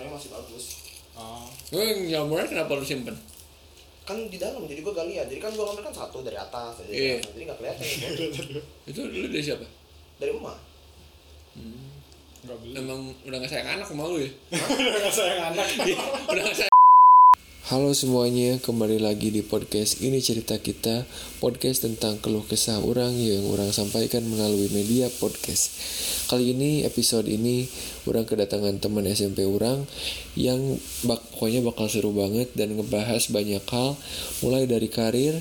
sebenarnya masih bagus oh jamurnya kenapa lu simpen? kan di dalam jadi gue gali ya jadi kan gue ngambil kan satu dari atas dari Iya. atas jadi nggak kelihatan ya, Itu lu dari siapa? dari emak nggak beli Emang udah gak sayang anak sama lu ya? nggak sayang anak udah gak sayang Halo semuanya, kembali lagi di podcast Ini Cerita Kita Podcast tentang keluh kesah orang yang orang sampaikan melalui media podcast. Kali ini, episode ini Orang kedatangan teman SMP orang Yang bak pokoknya bakal seru banget Dan ngebahas banyak hal Mulai dari karir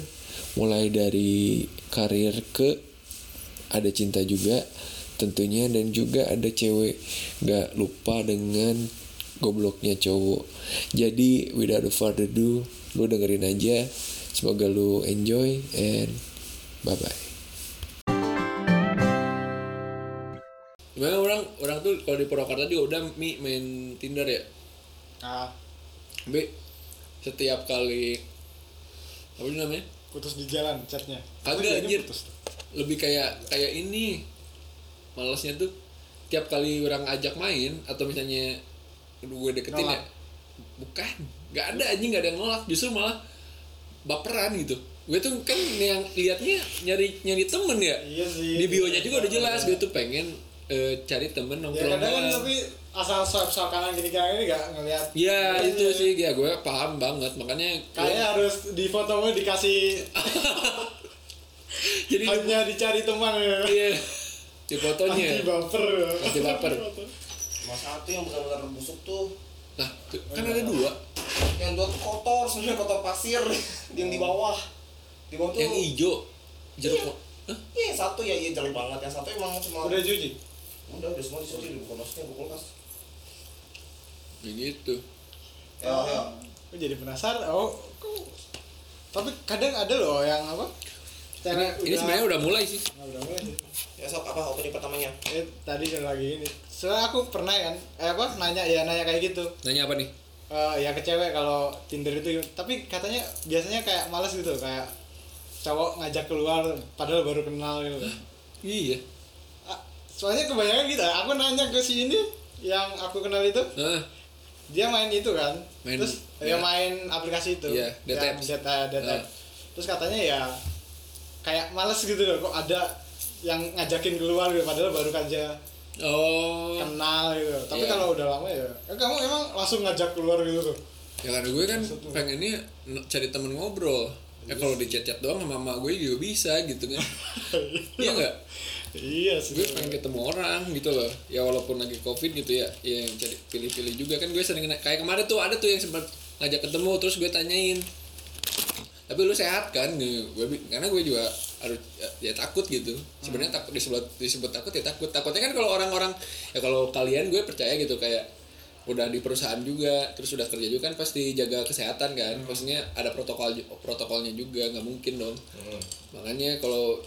Mulai dari karir ke Ada cinta juga tentunya dan juga ada cewek. Gak lupa dengan gobloknya cowok jadi without further ado lu dengerin aja semoga lu enjoy and bye bye Gimana orang orang tuh kalau di Purwakarta juga udah mi main Tinder ya. ah B setiap kali apa namanya? putus di jalan chatnya Kagak, anjir. putus tuh. lebih kayak kayak ini malesnya tuh tiap kali orang ajak main atau misalnya gue deketin Nolak. ya. Bukan. Nggak ada anjing nggak ada yang nolak. Justru malah baperan gitu. Gue tuh kan yang liatnya nyari nyari temen ya. Iya sih di bionya juga udah jelas. Gue tuh pengen eh, cari temen ya nongkrong kadang kan doang. tapi asal swipe swipe kanan gini kanan ini gak ngeliat. Ya Iya, itu iya. sih. Ya gue paham banget. Makanya gue- kayaknya harus di fotomu dikasih jadi hanya dicari teman ya. Iya. Di fotonya. Anti baper. Anti baper. Mas satu yang benar-benar busuk tuh. Nah tuh, kan ada dua. Yang dua tuh kotor sebenarnya kotor pasir. Yang di bawah. Di bawah tuh yang hijau. Jeruk Iya. Hah? iya satu ya iya jelek banget. Yang satu emang cuma udah cuci udah udah semua disuci di kulkasnya di kulkas begitu. Ya ya. Aku jadi penasaran. Oh kok- tapi kadang ada loh yang apa? Ini, Cara ini sebenarnya udah mulai sih. Nah, udah mulai sok apa opening pertamanya Eh, tadi kan lagi ini. Soalnya aku pernah kan, eh apa nanya ya nanya kayak gitu. nanya apa nih Eh ya ke cewek kalau Tinder itu tapi katanya biasanya kayak males gitu kayak cowok ngajak keluar padahal baru kenal gitu. iya Ah, Soalnya kebanyakan gitu, aku nanya ke si ini yang aku kenal itu, nah, dia main itu kan. Main- terus ya. ya main aplikasi itu. Iya, Deteps. data data. Ah. Terus katanya ya kayak males gitu loh kok ada yang ngajakin keluar gitu padahal baru aja oh. kenal gitu. Tapi Iya. kalau udah lama ya eh, kamu emang langsung ngajak keluar gitu tuh? Ya karena gue kan Maksud lu? pengennya cari temen ngobrol. Ya kalau di chat chat doang sama mama gue juga bisa gitu kan. Iya nggak? Iya sih. Gue pengen ketemu orang gitu loh. Ya walaupun lagi covid gitu ya ya yang cari pilih-pilih juga kan gue sering kayak kemarin tuh ada tuh yang sempat ngajak ketemu terus gue tanyain. Tapi lu sehat kan? Gue karena gue juga harus ya, ya takut gitu. Sebenarnya takut disebut disebut takut ya takut. Takutnya kan kalau orang-orang ya kalau kalian gue percaya gitu kayak udah di perusahaan juga terus udah kerja juga kan pasti jaga kesehatan kan. Maksudnya ada protokol protokolnya juga nggak mungkin dong. Makanya kalau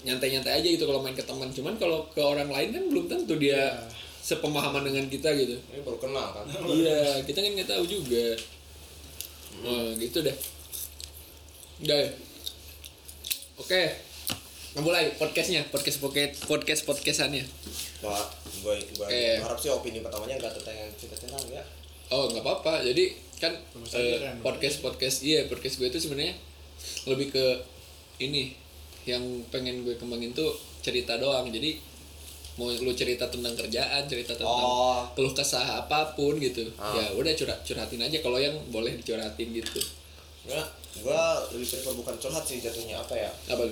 nyantai-nyantai aja gitu kalau main ke teman. Cuman kalau ke orang lain kan belum tentu dia Iya. sepemahaman dengan kita gitu. Ini baru kenal kan? Iya kita kan nggak tahu juga. Oh, gitu deh. Udah ya? Oke mulai podcastnya podcast podcast podcast podcastannya. Wah, gue gue Oke. harap sih opini pertamanya nggak tentang yang cinta-cinta ya. oh nggak apa-apa. Jadi kan eh, kan, podcast podcast iya podcast gue itu sebenarnya lebih ke ini. Yang pengen gue kembangin tuh cerita doang. Jadi mau lu cerita tentang kerjaan cerita tentang Oh. keluh kesah apa pun gitu. Ah. ya udah curhat curhatin aja. Kalau yang boleh dicurhatin gitu. Ya, gue lebih prefer bukan curhat sih jatuhnya apa ya? apa?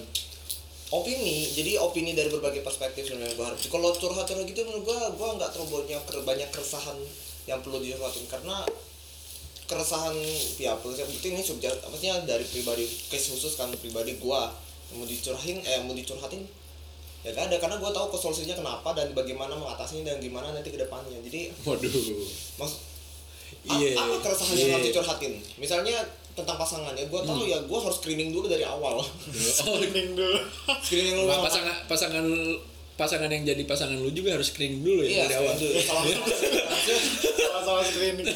Opini, jadi opini dari berbagai perspektif sebenarnya gue harap. Kalau curhat-curhat gitu menurut gue, gue nggak terlalu banyak banyak keresahan yang perlu dicurhatin karena keresahan ya berarti ini subjek maksudnya dari pribadi case khusus kan pribadi gue mau dicurhatin eh mau dicurhatin ya gak ada karena gue tahu solusinya kenapa dan bagaimana mengatasinya dan gimana nanti ke depannya jadi waduh Mas, Iya. apa keresahan Iya. yang harus dicurhatin? Misalnya tentang pasangan ya, gue tahu ya gue harus screening dulu dari awal. oh Screening dulu screening dulu. Nah, sama- pasangan pasangan pasangan yang jadi pasangan lu juga harus screening dulu ya Iya, dari awal. dulu. Salah- sama-sama screening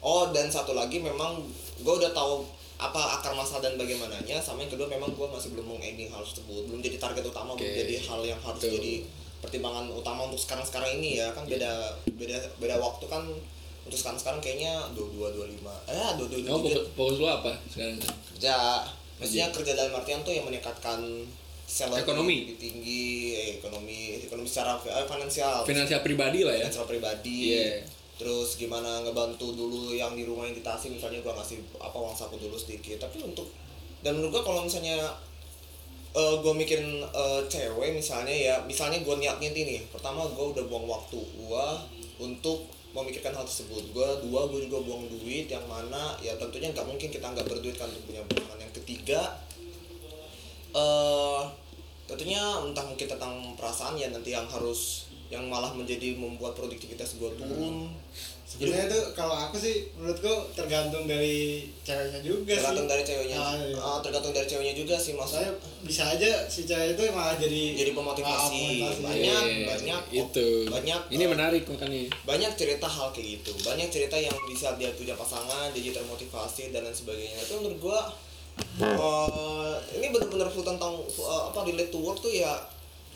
oh dan satu lagi memang gue udah tahu apa akar masalah dan bagaimananya. Sama yang kedua memang gue masih belum meng-ending hal tersebut, belum jadi target utama, belum Oke. jadi hal yang harus Betul. jadi pertimbangan utama untuk sekarang-sekarang ini ya kan beda beda beda waktu kan untuk sekarang sekarang kayaknya dua dua dua lima eh dua dua Oh, fokus, fokus lu apa sekarang? kerja maksudnya kerja dalam artian tuh yang meningkatkan salary Ekonomi. lebih tinggi eh, ekonomi ekonomi secara eh, finansial Finansial pribadi lah ya. finansial pribadi Iya. terus gimana ngebantu dulu yang di rumah yang ditasi misalnya gua ngasih apa uang saku dulu sedikit tapi untuk dan menurut gua kalau misalnya eh gue mikirin eh, cewek misalnya ya misalnya gue niatnya ini nih pertama gue udah buang waktu gue untuk memikirkan hal tersebut. Gue dua gue juga buang duit yang mana ya tentunya nggak mungkin kita nggak berduit kan untuk punya pasangan yang ketiga eh tentunya entah mungkin tentang perasaan ya nanti yang harus yang malah menjadi membuat produktivitas gue turun sebenarnya tuh kalau aku sih menurutku tergantung dari ceweknya juga tergantung sih dari ceweknya Ah, iya. Ah, tergantung dari ceweknya juga sih maksudnya bisa aja si cewek itu malah jadi jadi pemotivasi Ah, pemotivasi. banyak Iya, banyak itu. banyak Ini eh, menarik makanya. banyak cerita hal kayak gitu banyak cerita yang bisa dia punya pasangan dia jadi termotivasi dan lain sebagainya itu menurut gua eh, ini benar-benar full tentang eh, apa relate to work tuh ya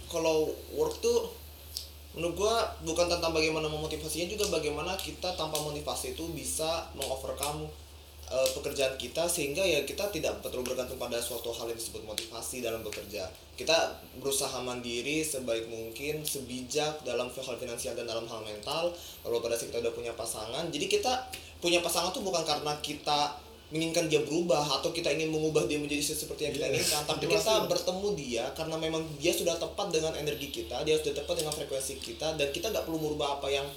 kalau work tuh menurut gua bukan tentang bagaimana memotivasinya juga bagaimana kita tanpa motivasi itu bisa mengovercome eh, pekerjaan kita sehingga ya kita tidak terlalu bergantung pada suatu hal yang disebut motivasi dalam bekerja. Kita berusaha mandiri sebaik mungkin sebijak dalam hal finansial dan dalam hal mental kalau pada saat kita udah punya pasangan. Jadi kita punya pasangan tuh bukan karena kita menginginkan dia berubah atau kita ingin mengubah dia menjadi seperti yang kita Iya. inginkan tapi Itu kita pasti. bertemu dia karena memang dia sudah tepat dengan energi kita dia sudah tepat dengan frekuensi kita dan kita nggak perlu merubah apa yang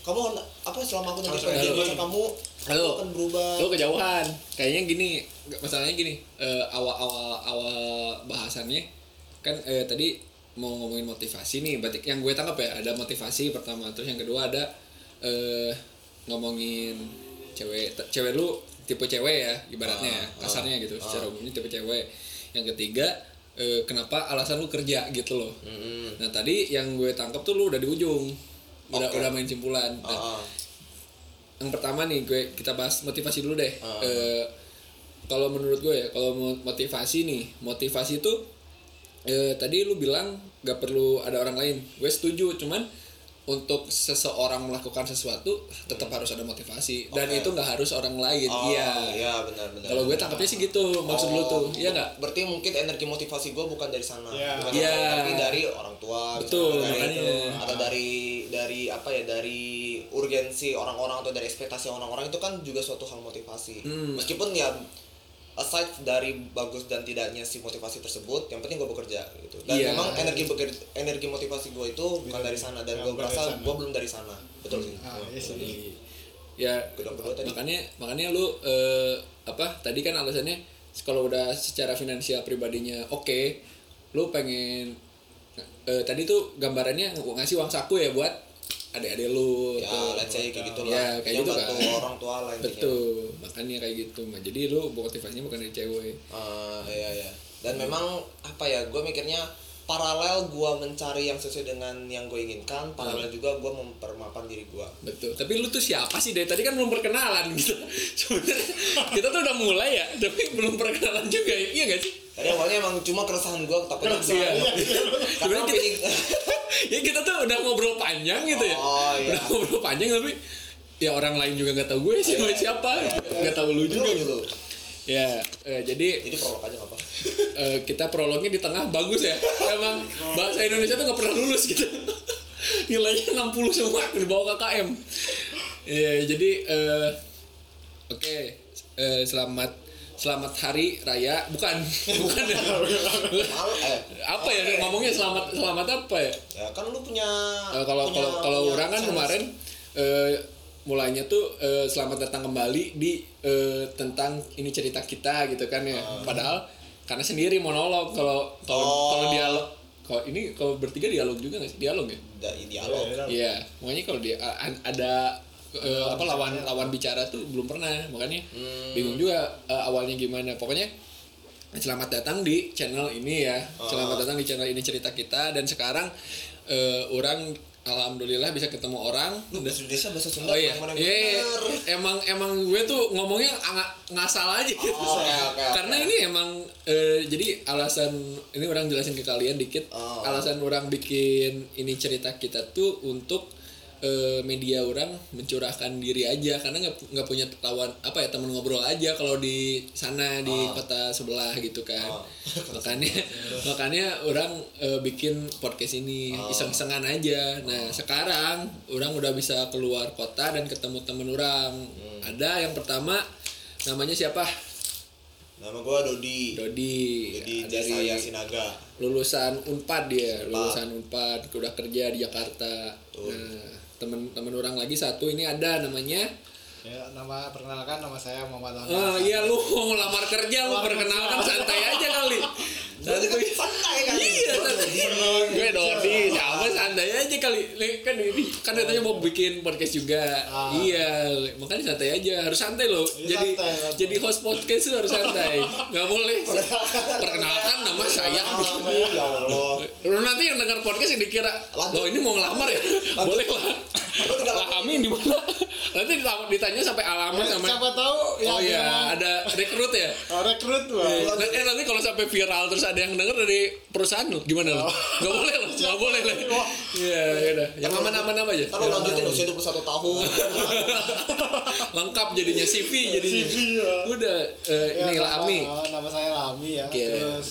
kamu apa selama aku nanti pergi masa kamu Halo. aku akan berubah Lu kejauhan. Kayaknya gini, masalahnya gini. eh, awal-awal awal bahasannya kan eh, tadi mau ngomongin motivasi nih. Berarti yang gue tangkap ya ada motivasi pertama, terus yang kedua ada eh, ngomongin cewek cewek lu tipe cewek ya ibaratnya ya, Ah, kasarnya gitu ah. secara umumnya tipe cewek yang ketiga eh, kenapa alasan lu kerja gitu loh Mm-mm. nah tadi yang gue tangkap tuh lu udah di ujung udah Oke. udah main simpulan Nah, Ah, ah. yang pertama nih gue kita bahas motivasi dulu deh Ah. Eh, kalau menurut gue ya kalau mo- motivasi nih motivasi itu eh, tadi lu bilang gak perlu ada orang lain gue setuju cuman untuk seseorang melakukan sesuatu tetap harus ada motivasi dan itu nggak harus orang lain Oh, iya iya benar benar kalau gue tangkapnya sih gitu maksud lu tuh Oh, iya nggak berarti mungkin energi motivasi gue bukan dari sana Iya. bukan Iya. dari- tapi dari orang tua Betul, misalnya, dari makanya. itu. atau dari dari apa ya dari urgensi orang-orang atau dari ekspektasi orang-orang itu kan juga suatu hal motivasi Hmm. meskipun ya aside dari bagus dan tidaknya si motivasi tersebut yang penting gue bekerja gitu. Dan Iya. memang energi bekerja energi motivasi gue itu bukan dari sana dan gue merasa gue belum dari sana. Betul sih. Ah, iya sih. ya makanya makanya lu eh, apa tadi kan alasannya kalau udah secara finansial pribadinya oke lu pengen eh, tadi tuh gambarannya ngasih uang saku ya buat adik-adik lu ya tuh. let's say kayak gitu Ya, lah kayak Yang gitu kan. orang tua lah betul makanya kayak gitu Nah, jadi lu motivasinya bukan dari cewek. Ah, iya iya. Dan memang apa ya, gue mikirnya paralel gue mencari yang sesuai dengan yang gue inginkan, paralel juga gue mempermapan diri gue. betul. Tapi lu tuh siapa sih? Dari tadi kan belum perkenalan gitu. Sebenarnya kita tuh udah mulai ya tapi belum perkenalan juga ya iya gak sih? Tadi awalnya emang cuma keresahan gue, takutnya Iya. karena kita, feeling ya kita tuh udah ngobrol panjang gitu ya. Oh, iya. Udah ngobrol panjang tapi ya orang lain juga nggak tahu gue siapa siapa, nggak tahu lu juga gitu. Ya, eh, jadi Jadi prolog aja apa. eh, kita prolognya di tengah bagus ya. Emang bahasa Indonesia tuh nggak pernah lulus gitu. Nilainya 60 semua di bawah KKM. Iya, jadi eh, oke, eh, selamat selamat hari raya. Bukan. Bukan. Ya? Apa ya? Ngomongnya selamat selamat apa ya? Ya kan lu punya Eh, kalau punya- kalau kalau punya orang kan chance. kemarin eh, mulainya tuh eh, selamat datang kembali di eh, tentang ini cerita kita gitu kan ya. Padahal karena sendiri monolog. Kalau kalau Oh. kalau dialog kalau ini kalau bertiga dialog juga nggak sih? Dialog ya? Da- dialog. Iya, iya makanya kalau dia ada eh, apa lawan lawan bicara tuh belum pernah makanya Hmm. bingung juga eh, awalnya gimana. Pokoknya selamat datang di channel ini ya. Selamat datang di channel ini cerita kita. Dan sekarang eh, orang alhamdulillah bisa ketemu orang. Lu bahasa Indonesia bahasa Sunda oh iya. mana Iya, iya. emang emang gue tuh ngomongnya nga- ngasal aja. Gitu Oh, oke, oke, karena oke. ini emang eh, jadi alasan ini orang jelasin ke kalian dikit. Oh. alasan orang bikin ini cerita kita tuh untuk eh, media orang mencurahkan diri aja karena nggak nggak punya lawan apa ya teman ngobrol aja kalau di sana di kota sebelah gitu kan. Makanya makanya orang eh, bikin podcast ini iseng-isengan aja. Nah sekarang orang udah bisa keluar kota dan ketemu temen orang. Ada yang pertama namanya siapa? Nama gua Dodi. Dodi. Jadi dari Sinaga. lulusan Unpad dia, Unpad. lulusan Unpad, udah kerja di Jakarta. Nah, temen-temen orang lagi satu ini ada namanya Ya, nama perkenalkan nama saya Muhammad Ahmad. Ah iya lu lamar kerja lu perkenalkan santai aja kali. Santai. Santai kan. Iya, santai. Gue Dodi, siapa santai aja kali. Li- Kan ini kan katanya mau bikin podcast juga. Ah. Iya, makanya santai aja. Harus santai loh. Iya, Jadi santai, santai. jadi host podcast tuh harus santai. Gak boleh. Perkenalkan nama saya. Ya Allah. Lu nanti yang dengar podcast yang dikira, lo ini mau ngelamar ya? Boleh lah. Lah kami di mana? Nanti ditanya, sampai alamat Eh, sama. Siapa tahu Oh yang iya, ada rekrut ya. oh, rekrut wah. Nanti, eh, nanti kalau sampai viral terus ada yang denger dari perusahaan lo, gimana lo? Gak boleh lo, gak boleh lo. Iya, iya dah. Yang aman-aman apa aja? Kalau lanjutin usia 21 tahun. Lengkap jadinya CV jadinya. CV, ya. Udah, eh, Ya, ini nama- Lami. oh, nama saya Lami ya. Oke. Terus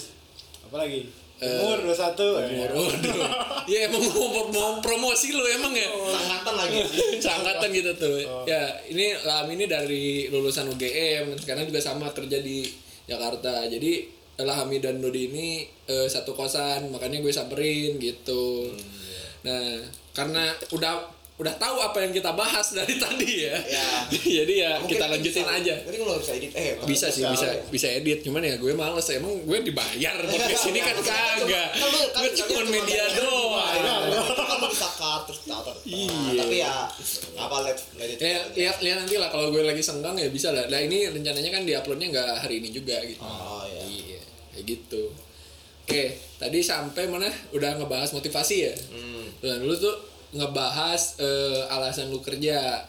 apa lagi? Eh, Umur 21. Umur, ya. waduh. Ya emang mau, mau promosi lo emang ya? Sangatan lagi. Seangkatan gitu tuh. Ya, ini Lami ini dari lulusan UGM, sekarang juga sama kerja di Jakarta. Jadi Lami dan Dodi ini eh, satu kosan, makanya gue samperin gitu. Nah, karena udah udah tahu apa yang kita bahas dari tadi ya. Ya. Jadi ya Mungkin kita lanjutin bisa. aja. Nanti kalau bisa edit eh Bisa sih, Bisa. bisa bisa edit. Cuman ya gue males. Emang gue dibayar podcast ini kan kagak. Kan kan Gue cuma media doang. Kan lu bisa cut terus tatar. Iya. Tapi ya apa. Ya, lihat lihat nanti lah kalau gue lagi senggang ya bisa lah. Nah ini rencananya kan diuploadnya nggak hari ini juga gitu. Oh ya. Iya, kayak gitu. Oke, tadi sampai mana? Udah ngebahas motivasi ya. Hmm. Dan dulu tuh ngebahas eh, alasan lu kerja.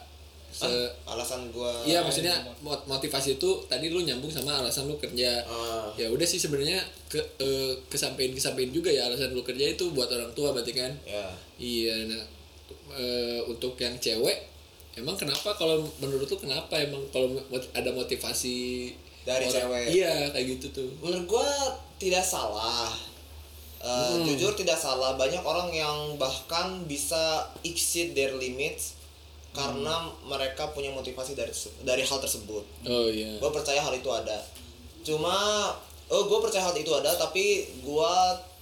Se- Ah, alasan gua Iya maksudnya mot- motivasi itu tadi lu nyambung sama alasan lu kerja. Ah. Ya udah sih sebenarnya ke eh, kesampaian kesampaian juga ya alasan lu kerja itu buat orang tua berarti kan. ya Iya, nah eh, untuk yang cewek emang kenapa kalau menurut lu kenapa emang kalau ada motivasi Dari cewek. Iya, kayak gitu tuh. menurut gua tidak salah Eh, Hmm. jujur tidak salah banyak orang yang bahkan bisa exceed their limits karena mereka punya motivasi dari dari hal tersebut Oh iya. gue percaya hal itu ada cuma oh gue percaya hal itu ada tapi gue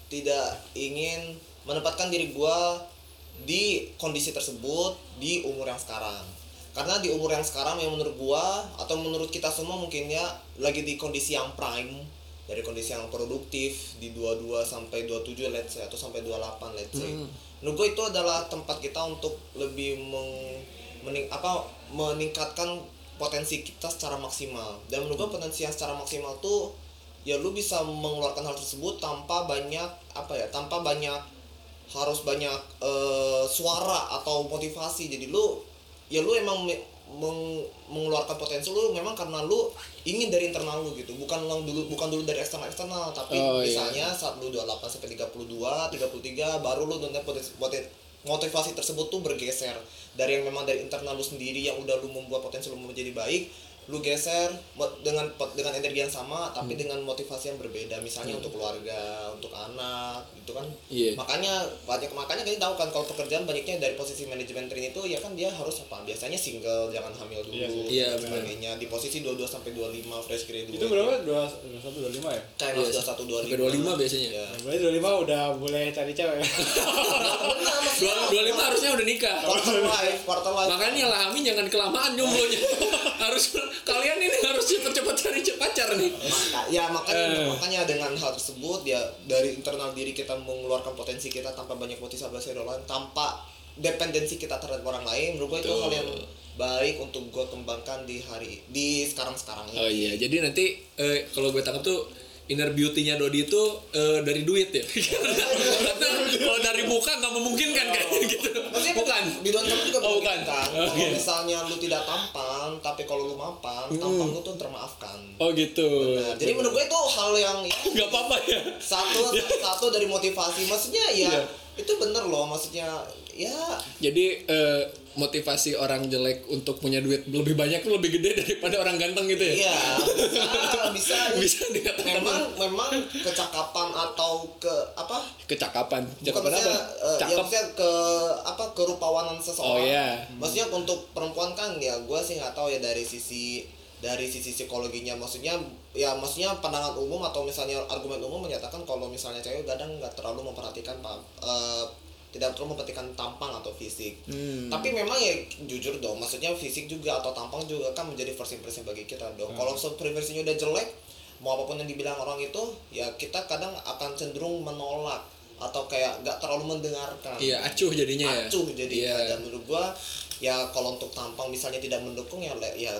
tidak ingin menempatkan diri gue di kondisi tersebut di umur yang sekarang karena di umur yang sekarang yang menurut gue atau menurut kita semua mungkin ya lagi di kondisi yang prime dari kondisi yang produktif di 22 sampai 27 let's say atau sampai 28 let's say. Menurut gue itu adalah tempat kita untuk lebih meng, mening- apa meningkatkan potensi kita secara maksimal. Dan menurut gue potensi yang secara maksimal tuh ya lu bisa mengeluarkan hal tersebut tanpa banyak apa ya tanpa banyak harus banyak eh, suara atau motivasi. Jadi lu ya lu emang meng- mengeluarkan potensi lu memang karena lu ingin dari internal lu gitu bukan lang dulu bukan dulu dari eksternal eksternal tapi Oh, iya. misalnya saat lu 28 sampai 32 33 baru lu dengan potensi, poten- motivasi tersebut tuh bergeser dari yang memang dari internal lu sendiri yang udah lu membuat potensi lu menjadi baik lu geser dengan pot- dengan energi yang sama tapi Hmm. dengan motivasi yang berbeda misalnya untuk keluarga untuk anak gitu kan Iya. makanya banyak makanya kalian tahu kan kalau pekerjaan banyaknya dari posisi manajemen train itu ya kan dia harus apa biasanya single jangan hamil dulu Iya. Iya, dan benar. sebagainya di posisi 22 sampai 25 fresh graduate Itu berapa? 21 25 ya? China Iya, sudah 1 25 sampai 25 biasanya. ya. Berarti 25 udah boleh cari cewek. Dua, 25 harusnya udah nikah. quarter life quarter life Makanya lah Amin jangan kelamaan jomblonya. harus kalian ini harus cepet-cepet cari pacar nih. Maka- ya makanya Eh. makanya dengan hal tersebut ya dari internal diri kita mengeluarkan potensi kita tanpa banyak motivasi dari orang lain tanpa dependensi kita terhadap orang lain menurut gue itu hal yang baik untuk gue kembangkan di hari di sekarang sekarang ini Oh iya, jadi nanti eh, kalau gue tangkap tuh inner beauty-nya Dodi itu eh, dari duit ya. Kalau dari muka nggak memungkinkan kayaknya gitu. Maksudnya Bukan. di dalam kamu juga Oh, bukan. memungkinkan. Oh, Kalau iya. misalnya lu tidak tampan, tapi kalau lu mapan, tampang lu tuh termaafkan. Oh gitu. Nah, jadi menurut gue itu hal yang nggak apa-apa ya. satu satu dari motivasi. Maksudnya ya Iya. Itu bener loh. Maksudnya ya Jadi eh, motivasi orang jelek untuk punya duit lebih banyak tuh lebih gede daripada orang ganteng gitu ya? Iya, bisa, bisa, Bisa dikatakan memang memang kecakapan atau ke apa? kecakapan. Cakapan apa? maksudnya, eh, ya Cakep. maksudnya ke apa kerupawanan seseorang. Oh, iya. Maksudnya untuk perempuan kan ya gue sih nggak tahu ya dari sisi dari sisi psikologinya maksudnya ya maksudnya pandangan umum atau misalnya argumen umum menyatakan kalau misalnya cewek kadang nggak terlalu memperhatikan eh, tidak terlalu memperhatikan tampang atau fisik. Hmm. Tapi memang ya jujur dong, maksudnya fisik juga atau tampang juga kan menjadi first impression bagi kita dong. Kalau first impressionnya udah jelek, mau apa pun yang dibilang orang itu, ya kita kadang akan cenderung menolak atau kayak nggak terlalu mendengarkan. Iya, acuh jadinya ya. Acuh jadi Iya. dan menurut gua ya kalau untuk tampang misalnya tidak mendukung ya ya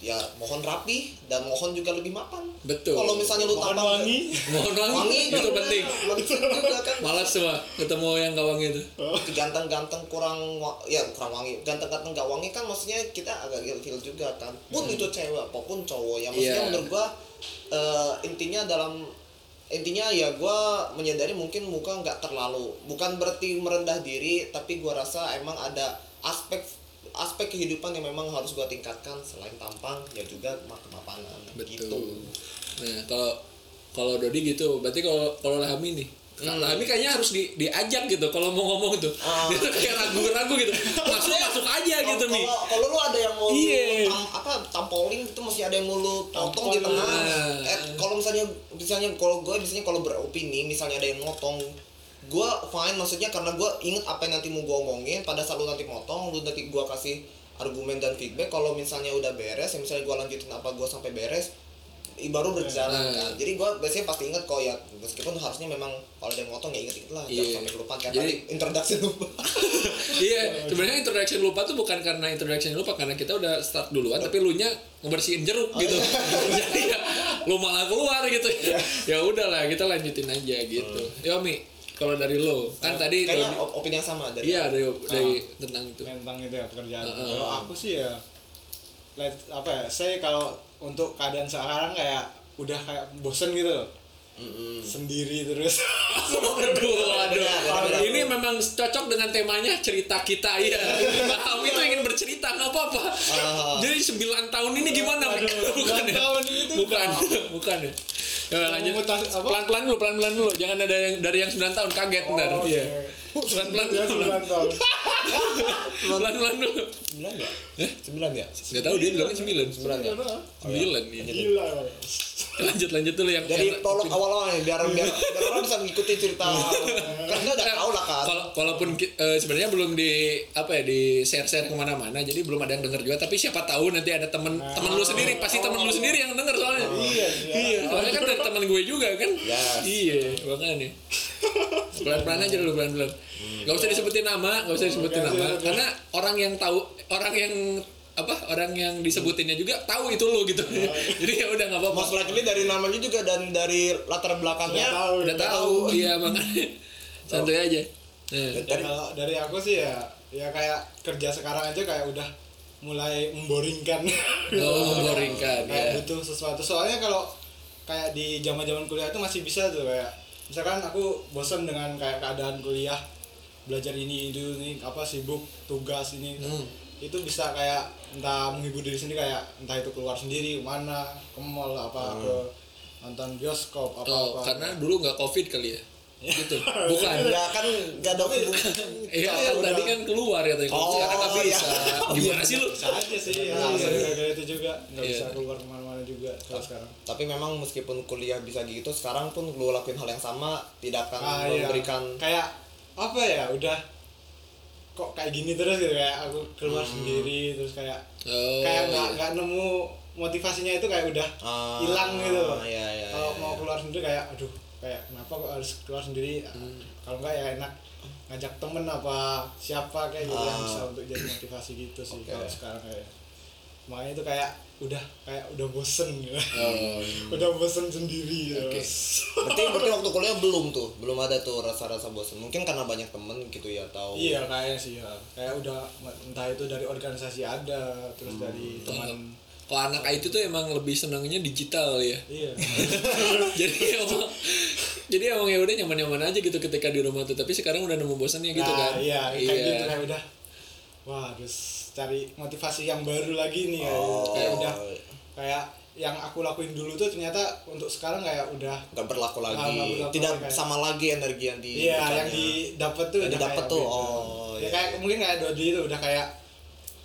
ya mohon rapi dan mohon juga lebih mapan. Betul. Kalau misalnya lu Mohon tampang wangi. Mohon wangi, wangi itu juga, penting. juga kan. Malas semua ketemu yang gak wangi itu. ganteng-ganteng kurang ya kurang wangi ganteng-ganteng gak wangi kan maksudnya kita agak ilfil juga kan pun itu cewek apa pun cowok ya maksudnya Iya. menurut gua eh, intinya dalam intinya ya gua menyadari mungkin muka nggak terlalu bukan berarti merendah diri tapi gua rasa emang ada aspek aspek kehidupan yang memang harus gua tingkatkan selain tampang ya juga kemapanan Betul. gitu Nah, kalau kalau Dodi gitu, berarti kalau kalau Lahami nih Kalau Lahami kayaknya harus di, diajak gitu kalau mau ngomong tuh. Ah. Dia tuh kayak ragu-ragu gitu. Masuk masuk aja gitu Kalau- nih. kalau lu ada yang mau Iya. tam, apa tampolin itu masih ada yang mau lu potong di tengah. Nah. Eh, kalau misalnya misalnya kalau gue biasanya kalau beropini misalnya ada yang motong gue fine maksudnya karena gue inget apa yang nanti mau gue omongin pada saat lu nanti motong lu nanti gue kasih argumen dan feedback kalau misalnya udah beres ya misalnya gue lanjutin apa gue sampai beres baru berjalan Nah. kan jadi gue biasanya pasti inget kok ya meskipun harusnya memang kalau ada yang motong ya inget-inget lah jangan Iya. sampai kelupaan kayak Jadi- tadi introduction lupa Iya, sebenarnya introduction lupa tuh bukan karena introduction lupa karena kita udah start duluan tapi lu nya ngebersihin jeruk gitu. Jadi ya lu malah keluar gitu. ya udahlah, kita lanjutin aja gitu. Ya Mi, kalau dari lo kan tadi kayaknya op- opini yang sama dari Iya, dari dari tentang itu. tentang itu ya pekerjaan Heeh. kalau aku sih ya let, apa ya saya kalau untuk keadaan sekarang kayak udah kayak bosen gitu loh Mm-mm. sendiri terus Waduh, waduh. Beda-beda. Ini memang cocok dengan temanya cerita kita ya. Paham itu ingin bercerita nggak apa-apa. Ah. Jadi 9 tahun ini gimana? Waduh, bukan ya? 9 tahun itu Bukan, bukan ya. Ya, lanjut. Pelan-pelan dulu, pelan-pelan dulu. Jangan ada yang dari yang 9 tahun kaget ntar. Oh, Iya. oke. Pelan-pelan ya dulu. 9 tahun Pelan-pelan dulu. Sembilan ya? Sembilan ya? Enggak tahu dia bilangnya 9. Sembilan ya? 9 nih. gila Lanjut lanjut dulu yang Dari yang- prolog awal-awal nih, biar, biar, biar orang bisa ngikutin cerita kita udah tahu lah kan Kalau walaupun eh, sebenarnya belum di apa ya di share share ke mana-mana, jadi belum ada yang denger juga. Tapi siapa tahu nanti ada temen temen lu sendiri, pasti temen lu sendiri yang denger soalnya. Iya, iya. Soalnya kan dari temen gue juga kan. Iya, makanya. Pelan-pelan aja dulu pelan-pelan. Gak usah disebutin nama, gak usah disebutin nama, karena orang yang tahu, orang yang apa orang yang disebutinnya juga tahu itu lu gitu. jadi ya udah nggak apa-apa. Most likely dari namanya juga dan dari latar belakangnya Udah tahu, Udah tahu, iya makanya. Santuy aja. Nah. Ya, kalau dari aku sih ya ya kayak kerja sekarang aja kayak udah mulai memboringkan Oh, memboringkan, kayak ya. butuh sesuatu soalnya kalau kayak di zaman zaman kuliah itu masih bisa tuh kayak misalkan aku bosan dengan kayak keadaan kuliah belajar ini itu ini apa sibuk tugas ini Hmm. itu bisa kayak entah menghibur diri sendiri kayak entah itu keluar sendiri ke mana ke mall apa ke nonton bioskop apa Oh, apa karena dulu nggak covid kali ya? Gitu. Bukan. Ya kan gak ada hubungan Iya kan tadi kan keluar ya tadi. Oh, Sekarang nggak bisa. iya. Gimana sih lu? bisa aja sih ya Iya. gara-gara itu juga nggak Iya. bisa keluar ke mana-mana juga kalau sekarang Tapi memang meskipun kuliah bisa gitu Sekarang pun lu lakuin hal yang sama Tidak akan Ah, iya. memberikan kayak apa ya udah kok kayak gini terus gitu kayak aku keluar Hmm. sendiri terus kayak Oh, kayak nggak iya. nggak nemu motivasinya itu kayak udah Ah, hilang gitu loh. iya, iya, kalau iya, mau iya. keluar sendiri kayak aduh kayak kenapa kok harus keluar sendiri Hmm. kalau nggak ya enak ngajak temen apa siapa kayak gitu yang Ah. bisa untuk jadi motivasi gitu sih Oke. kalau sekarang kayak makanya itu kayak udah kayak udah bosen gitu. Oh. udah bosen sendiri gitu. Oke. Berarti, berarti waktu kuliah belum tuh Belum ada tuh rasa-rasa bosan Mungkin karena banyak temen gitu ya Tahu Iya kayaknya sih ya. Kayak udah entah itu dari organisasi ada, terus Hmm. dari teman kalau anak IT tuh emang lebih senangnya digital ya iya jadi emang jadi emang ya udah nyaman-nyaman aja gitu ketika di rumah tuh tapi sekarang udah nemu bosannya gitu Nah, kan iya kayak gitu kayak udah wah harus cari motivasi yang baru lagi nih kayak, Oh. kayak udah kayak yang aku lakuin dulu tuh ternyata untuk sekarang kayak udah nggak berlaku lagi Ah, nggak berlaku tidak lagi, kayak- sama lagi energi yang di iya yang didapat tuh Yang didapat tuh, beda. oh, ya iya. kayak mungkin kayak Dodi itu udah kayak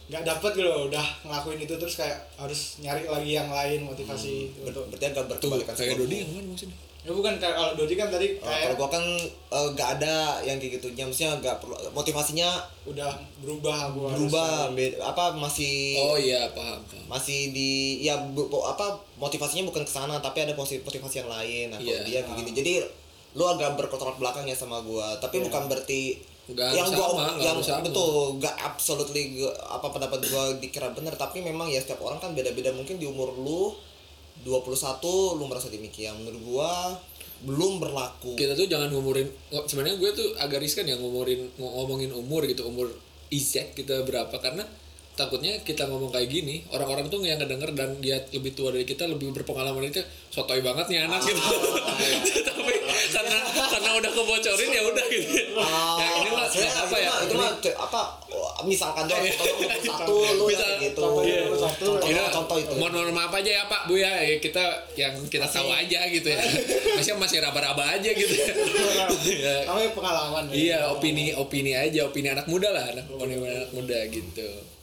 nggak dapet gitu loh udah ngelakuin itu terus kayak harus nyari lagi yang lain motivasi Ber- untuk berarti agak tuh berkebalikan kayak Dodi yang mana maksudnya ya bukan kayak kalau Dodi kan tadi Oh, kayak kalau gua kan eh, nggak ada yang kayak gitu. Maksudnya nggak perlu motivasinya udah berubah harus berubah beda, apa masih oh iya paham paham. masih di ya bu- apa motivasinya bukan ke sana tapi ada motivasi motivasi yang lain. Nah kalau Iya. dia kayak gini jadi lu agak berkontrak belakang ya sama gua. Tapi Iya. bukan berarti Nggak yang gua sama, yang sama. betul nggak absolutely gua- apa pendapat gua dikira benar tapi memang ya setiap orang kan beda-beda. Mungkin di umur lu 21 lu merasa demikian. Menurut gua belum berlaku. Kita tuh jangan ngumurin ngo- sebenarnya gue tuh agak riskan ya ngumurin ngo- ngomongin umur gitu umur Izek kita berapa. Karena takutnya kita ngomong kayak gini orang-orang tuh yang ngedenger dan dia lebih tua dari kita lebih berpengalaman itu sotoy banget nih anak gitu. Tapi karena karena udah kebocorin ya udah gitu. Ah, ya ini mah apa ya? itu mah apa misalkan doang Iya. satu lu ya gitu. Iya. contoh, Ini contoh itu. Mohon mohon maaf aja ya Pak Bu ya? Eh, kita yang kita tahu aja gitu ya. Masih masih raba-raba aja gitu. Ya namanya pengalaman ya. Iya, opini opini aja, opini anak muda lah, anak opini anak muda gitu.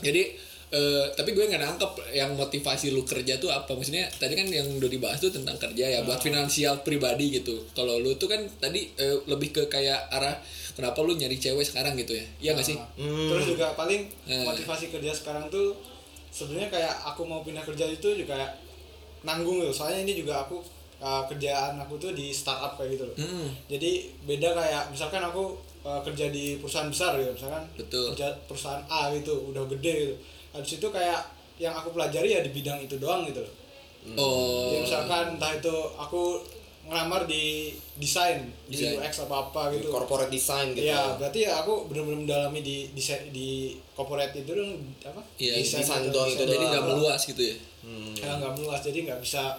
Jadi eh, tapi gue nggak nangkep yang motivasi lu kerja tuh apa maksudnya tadi kan yang udah dibahas tuh tentang kerja ya buat finansial pribadi gitu kalau lu tuh kan tadi eh, lebih ke kayak arah kenapa lu nyari cewek sekarang gitu ya iya nggak sih Nah, Terus juga paling Eh. motivasi kerja sekarang tuh sebenarnya kayak aku mau pindah kerja itu juga kayak nanggung gitu. Soalnya ini juga aku uh, kerjaan aku tuh di startup kayak gitu loh. Hmm. Jadi beda kayak misalkan aku uh, kerja di perusahaan besar gitu, misalkan Betul. kerja perusahaan A gitu, udah gede gitu. Habis itu kayak yang aku pelajari ya di bidang itu doang gitu loh. oh Jadi misalkan entah itu aku ngelamar di desain, di Desain. UX apa apa Di gitu. corporate design gitu Iya, berarti ya aku benar-benar mendalami di di di corporate itu dong apa? Iya, desain doang itu jadi nggak meluas gitu ya Ya nggak meluas, jadi nggak bisa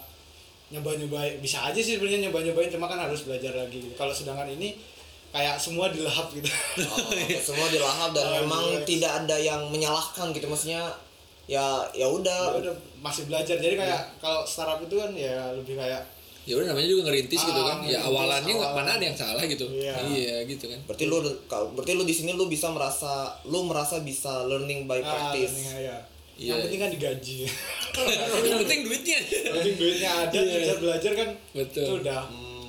nyoba-nyobain. Bisa aja sih sebenarnya nyoba-nyobain, cuma kan harus belajar lagi. gitu. Kalau sedangkan ini kayak semua dilahap gitu. Oh, semua dilahap dan Oh, memang iya. tidak ada yang menyalahkan gitu maksudnya ya ya Ya udah udah masih belajar. Jadi kayak kalau startup itu kan ya lebih kayak ya udah namanya juga ngerintis gitu Ah, kan ya awalannya nggak awal. mana ada yang salah gitu Iya. iya gitu kan berarti lu kau- berarti lu di sini lu bisa merasa lu merasa bisa learning by ah, practice ini ya. Iya. Yang penting kan digaji. yang penting duitnya Yang penting duitnya ada, Iya. bisa belajar kan. Betul. Itu udah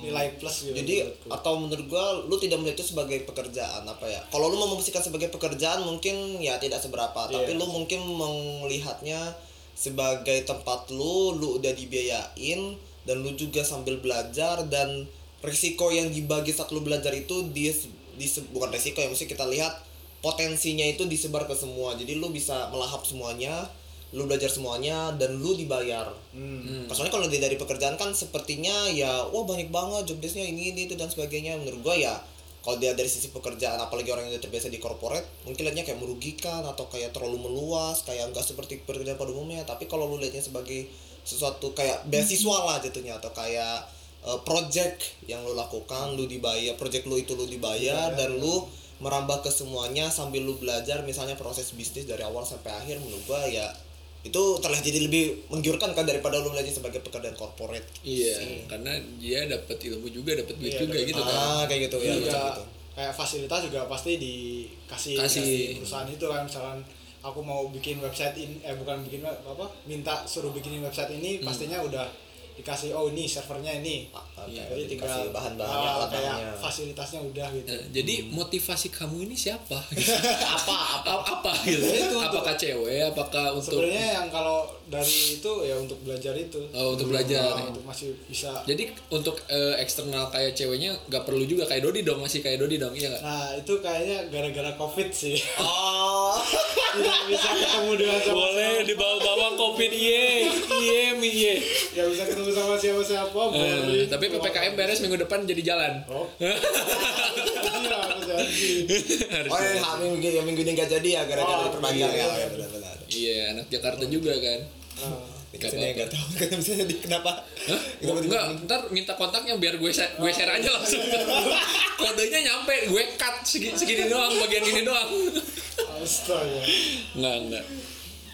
nilai plus gitu. jadi menurutku. atau menurut gua lu tidak melihat itu sebagai pekerjaan apa ya kalau lu mau sebagai pekerjaan mungkin ya tidak seberapa tapi Iya. lu mungkin melihatnya sebagai tempat lu lu udah dibiayain dan lu juga sambil belajar dan risiko yang dibagi saat lu belajar itu di, di bukan risiko ya mesti kita lihat potensinya itu disebar ke semua jadi lu bisa melahap semuanya lu belajar semuanya dan lu dibayar. Hmm. Soalnya kalau dia dari pekerjaan kan sepertinya ya wah banyak banget job desknya ini ini itu dan sebagainya. Menurut gua ya kalau dia dari sisi pekerjaan apalagi orang yang udah terbiasa di corporate mungkin lihatnya kayak merugikan atau kayak terlalu meluas kayak enggak seperti pekerjaan pada umumnya. Tapi kalau lu lihatnya sebagai sesuatu kayak beasiswa lah jatuhnya atau kayak eh, project yang lu lakukan lu dibayar project lu itu lu dibayar. dan lu merambah ke semuanya sambil lu belajar misalnya proses bisnis dari awal sampai akhir menurut gua ya itu terlihat jadi lebih menggiurkan kan daripada lu belajar sebagai pekerjaan corporate. Iya karena dia dapat ilmu juga dapat duit Iya, juga dapat- gitu kan. Ah kayak gitu. Ya juga macam gitu kayak fasilitas juga pasti dikasih Kasih. kasih perusahaan itu kan. Misalkan aku mau bikin website ini eh bukan bikin web- apa minta suruh bikinin website ini Hmm. pastinya udah dikasih oh ini servernya ini. Ah, Iya, kayak jadi tinggal dikasih bahan-bahannya ah, alat kayak fasilitasnya udah gitu. Nah, jadi motivasi kamu ini siapa? Apa apa? Apa apa gitu? Itu untuk- apakah cewek? Apakah untuk sebenarnya yang kalau dari itu ya untuk belajar itu. Oh, untuk belajar. Ah, untuk masih bisa. Jadi untuk eh, eksternal kayak ceweknya nggak perlu juga kayak Dodi dong masih kayak Dodi dong iya nggak? Nah itu kayaknya gara-gara covid sih. Oh. Tidak bisa ketemu dengan boleh dibawa-bawa covid iye iye mi iye. Ya bisa ketemu sama siapa-siapa boleh Eh, tapi ppkm beres minggu depan jadi jalan oh iya oh ya jalan. minggu minggu ini nggak jadi ya gara-gara Oh, diperpanjang iya. ya ya benar-benar iya anak Jakarta juga kan sini nggak tahu kan misalnya di kenapa. Hah? Oh, enggak, ntar minta kontaknya biar gue share, gue share aja langsung. Kodenya nyampe, gue cut segini, segini doang, bagian ini doang. Astaga. Enggak, enggak.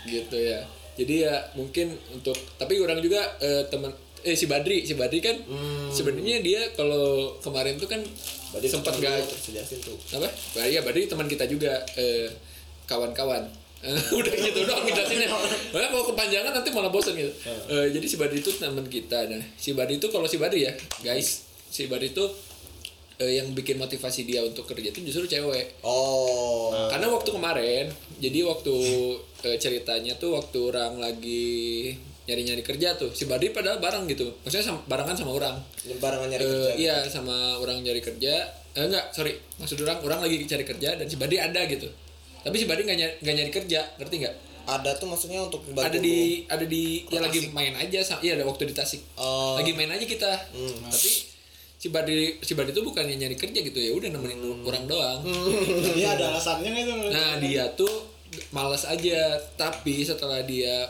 Gitu ya. Jadi ya mungkin untuk tapi orang juga eh, teman eh si Badri, si Badri kan sebenarnya dia kalau kemarin tuh kan Berarti sempat jelasin tuh. apa? Bah, iya Badri teman kita juga eh, kawan-kawan. Eh, udah gitu doang jelasinnya. Makanya kalau kepanjangan nanti malah bosan gitu. Eh, jadi si Badri itu teman kita. Nah, si Badri itu kalau si Badri ya, guys, si Badri itu eh, yang bikin motivasi dia untuk kerja itu justru cewek. Oh. Karena waktu kemarin, jadi waktu eh, ceritanya tuh waktu orang lagi nyari-nyari kerja tuh, si Badri padahal bareng gitu. Maksudnya sama, barengan sama orang. Barengan nyari Eh, kerja. iya sama orang nyari kerja eh, enggak sorry maksud orang orang lagi cari kerja dan si Badi ada gitu tapi si Badi nggak nyari, nggak nyari kerja ngerti nggak Ada tuh maksudnya untuk ada di ada di ya lagi main aja iya ada waktu di Tasik Oh. lagi main aja kita tapi si Badi si Badi tuh bukannya nyari kerja gitu ya udah nemenin orang doang Dia ada alasannya itu? nah dia tuh malas aja tapi setelah dia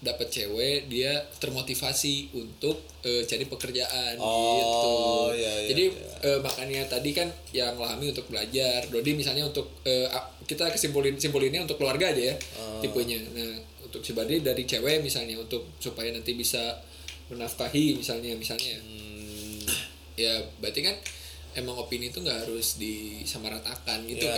dapat cewek dia termotivasi untuk eh, cari pekerjaan Oh, gitu iya, iya, jadi iya. eh, makanya tadi kan yang Lahami untuk belajar Dodi misalnya untuk a- kita kesimpulin simpulinnya untuk keluarga aja ya Oh. tipenya nah untuk si Badri dari cewek misalnya untuk supaya nanti bisa menafkahi misalnya misalnya Hmm. Ya berarti kan emang opini itu nggak harus disamaratakan gitu Ya,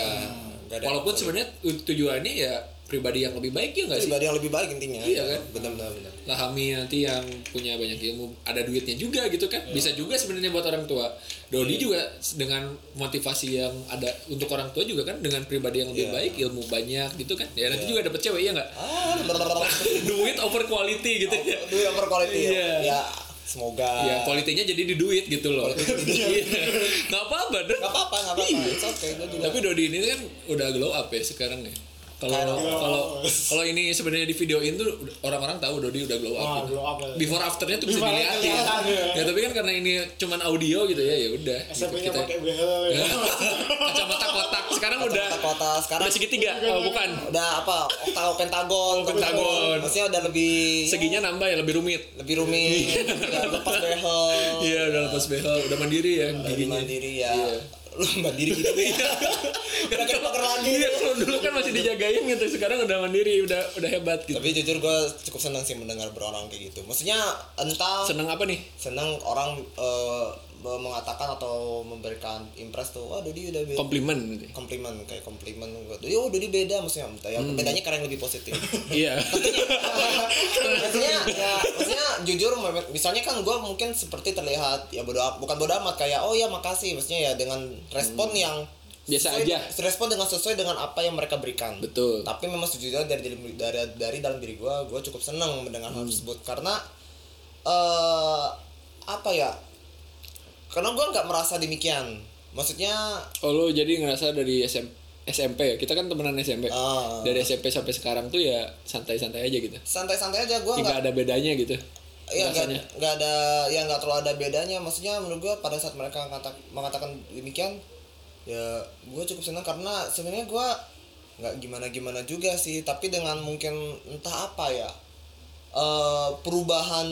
kan walaupun sebenarnya tu- tujuannya ya pribadi yang lebih baik ya nggak sih pribadi yang lebih baik intinya. Iya kan? Benar benar benar. Lahami nanti yang punya banyak ilmu ada duitnya juga gitu kan bisa juga sebenarnya buat orang tua Dodi juga dengan motivasi yang ada untuk orang tua juga kan dengan pribadi yang lebih Iya. baik ilmu banyak gitu kan ya nanti juga dapet cewek ya nggak Ah, duit over quality gitu ya Duit yang quality ya. Iya. Ya, semoga. ya kualitinya jadi di duit gitu loh Iya. nggak apa-apa dong Gak apa-apa, gak apa-apa. Okay, juga. Tapi Dodi ini kan udah glow up ya sekarang ya. Kalau kalau kalau ini sebenarnya di videoin tuh orang-orang tahu Dodi udah glow up. Wah, gitu. glow up ya. Before afternya tuh bisa Before dilihatin. kelihatan, ya. Ya tapi kan karena ini cuman audio gitu ya ya udah. gitu. SMP-nya Kita- pakai behel ya. kacamata kotak sekarang udah kota sekarang udah segitiga. Oh bukan. udah apa oktagon pentagon Pentagon. maksudnya udah lebih Seginya nambah ya lebih rumit. lebih rumit udah lepas behel Iya udah lepas behel, udah mandiri ya giginya. mandiri ya Iya. mandiri gitu. Ya udah kayak poker lagi. Iya, kalau dulu kan masih dijagain gitu, sekarang udah mandiri, udah udah hebat gitu. tapi jujur gue cukup senang sih mendengar berorang kayak gitu. Maksudnya entah Seneng apa nih? senang orang mengatakan atau memberikan impress tuh wah Dodi udah beda Komplimen gitu. komplimen kayak komplimen Dodi oh Dodi beda maksudnya entah ya Hmm. bedanya karena yang lebih positif Iya. maksudnya ya maksudnya jujur misalnya kan gue mungkin seperti terlihat ya bodo bukan bodo amat kayak oh ya makasih maksudnya ya dengan respon yang Hmm. Biasa sesuai- aja. respon dengan sesuai dengan apa yang mereka berikan Betul. tapi memang sejujurnya dari dari dari, dari dalam diri gue gue cukup senang mendengar hal Hmm. tersebut karena eh apa ya karena gue nggak merasa demikian maksudnya Oh lo jadi ngerasa dari SM, SMP ya? Kita kan temenan SMP. Ah. Dari SMP sampai sekarang tuh ya santai-santai aja gitu. santai-santai aja gue Nggak ada bedanya gitu. Iya nggak nggak ada ya nggak terlalu ada bedanya maksudnya menurut gua pada saat mereka kata, mengatakan demikian ya gue cukup senang karena sebenarnya gua nggak gimana gimana juga sih tapi dengan mungkin entah apa ya eh perubahan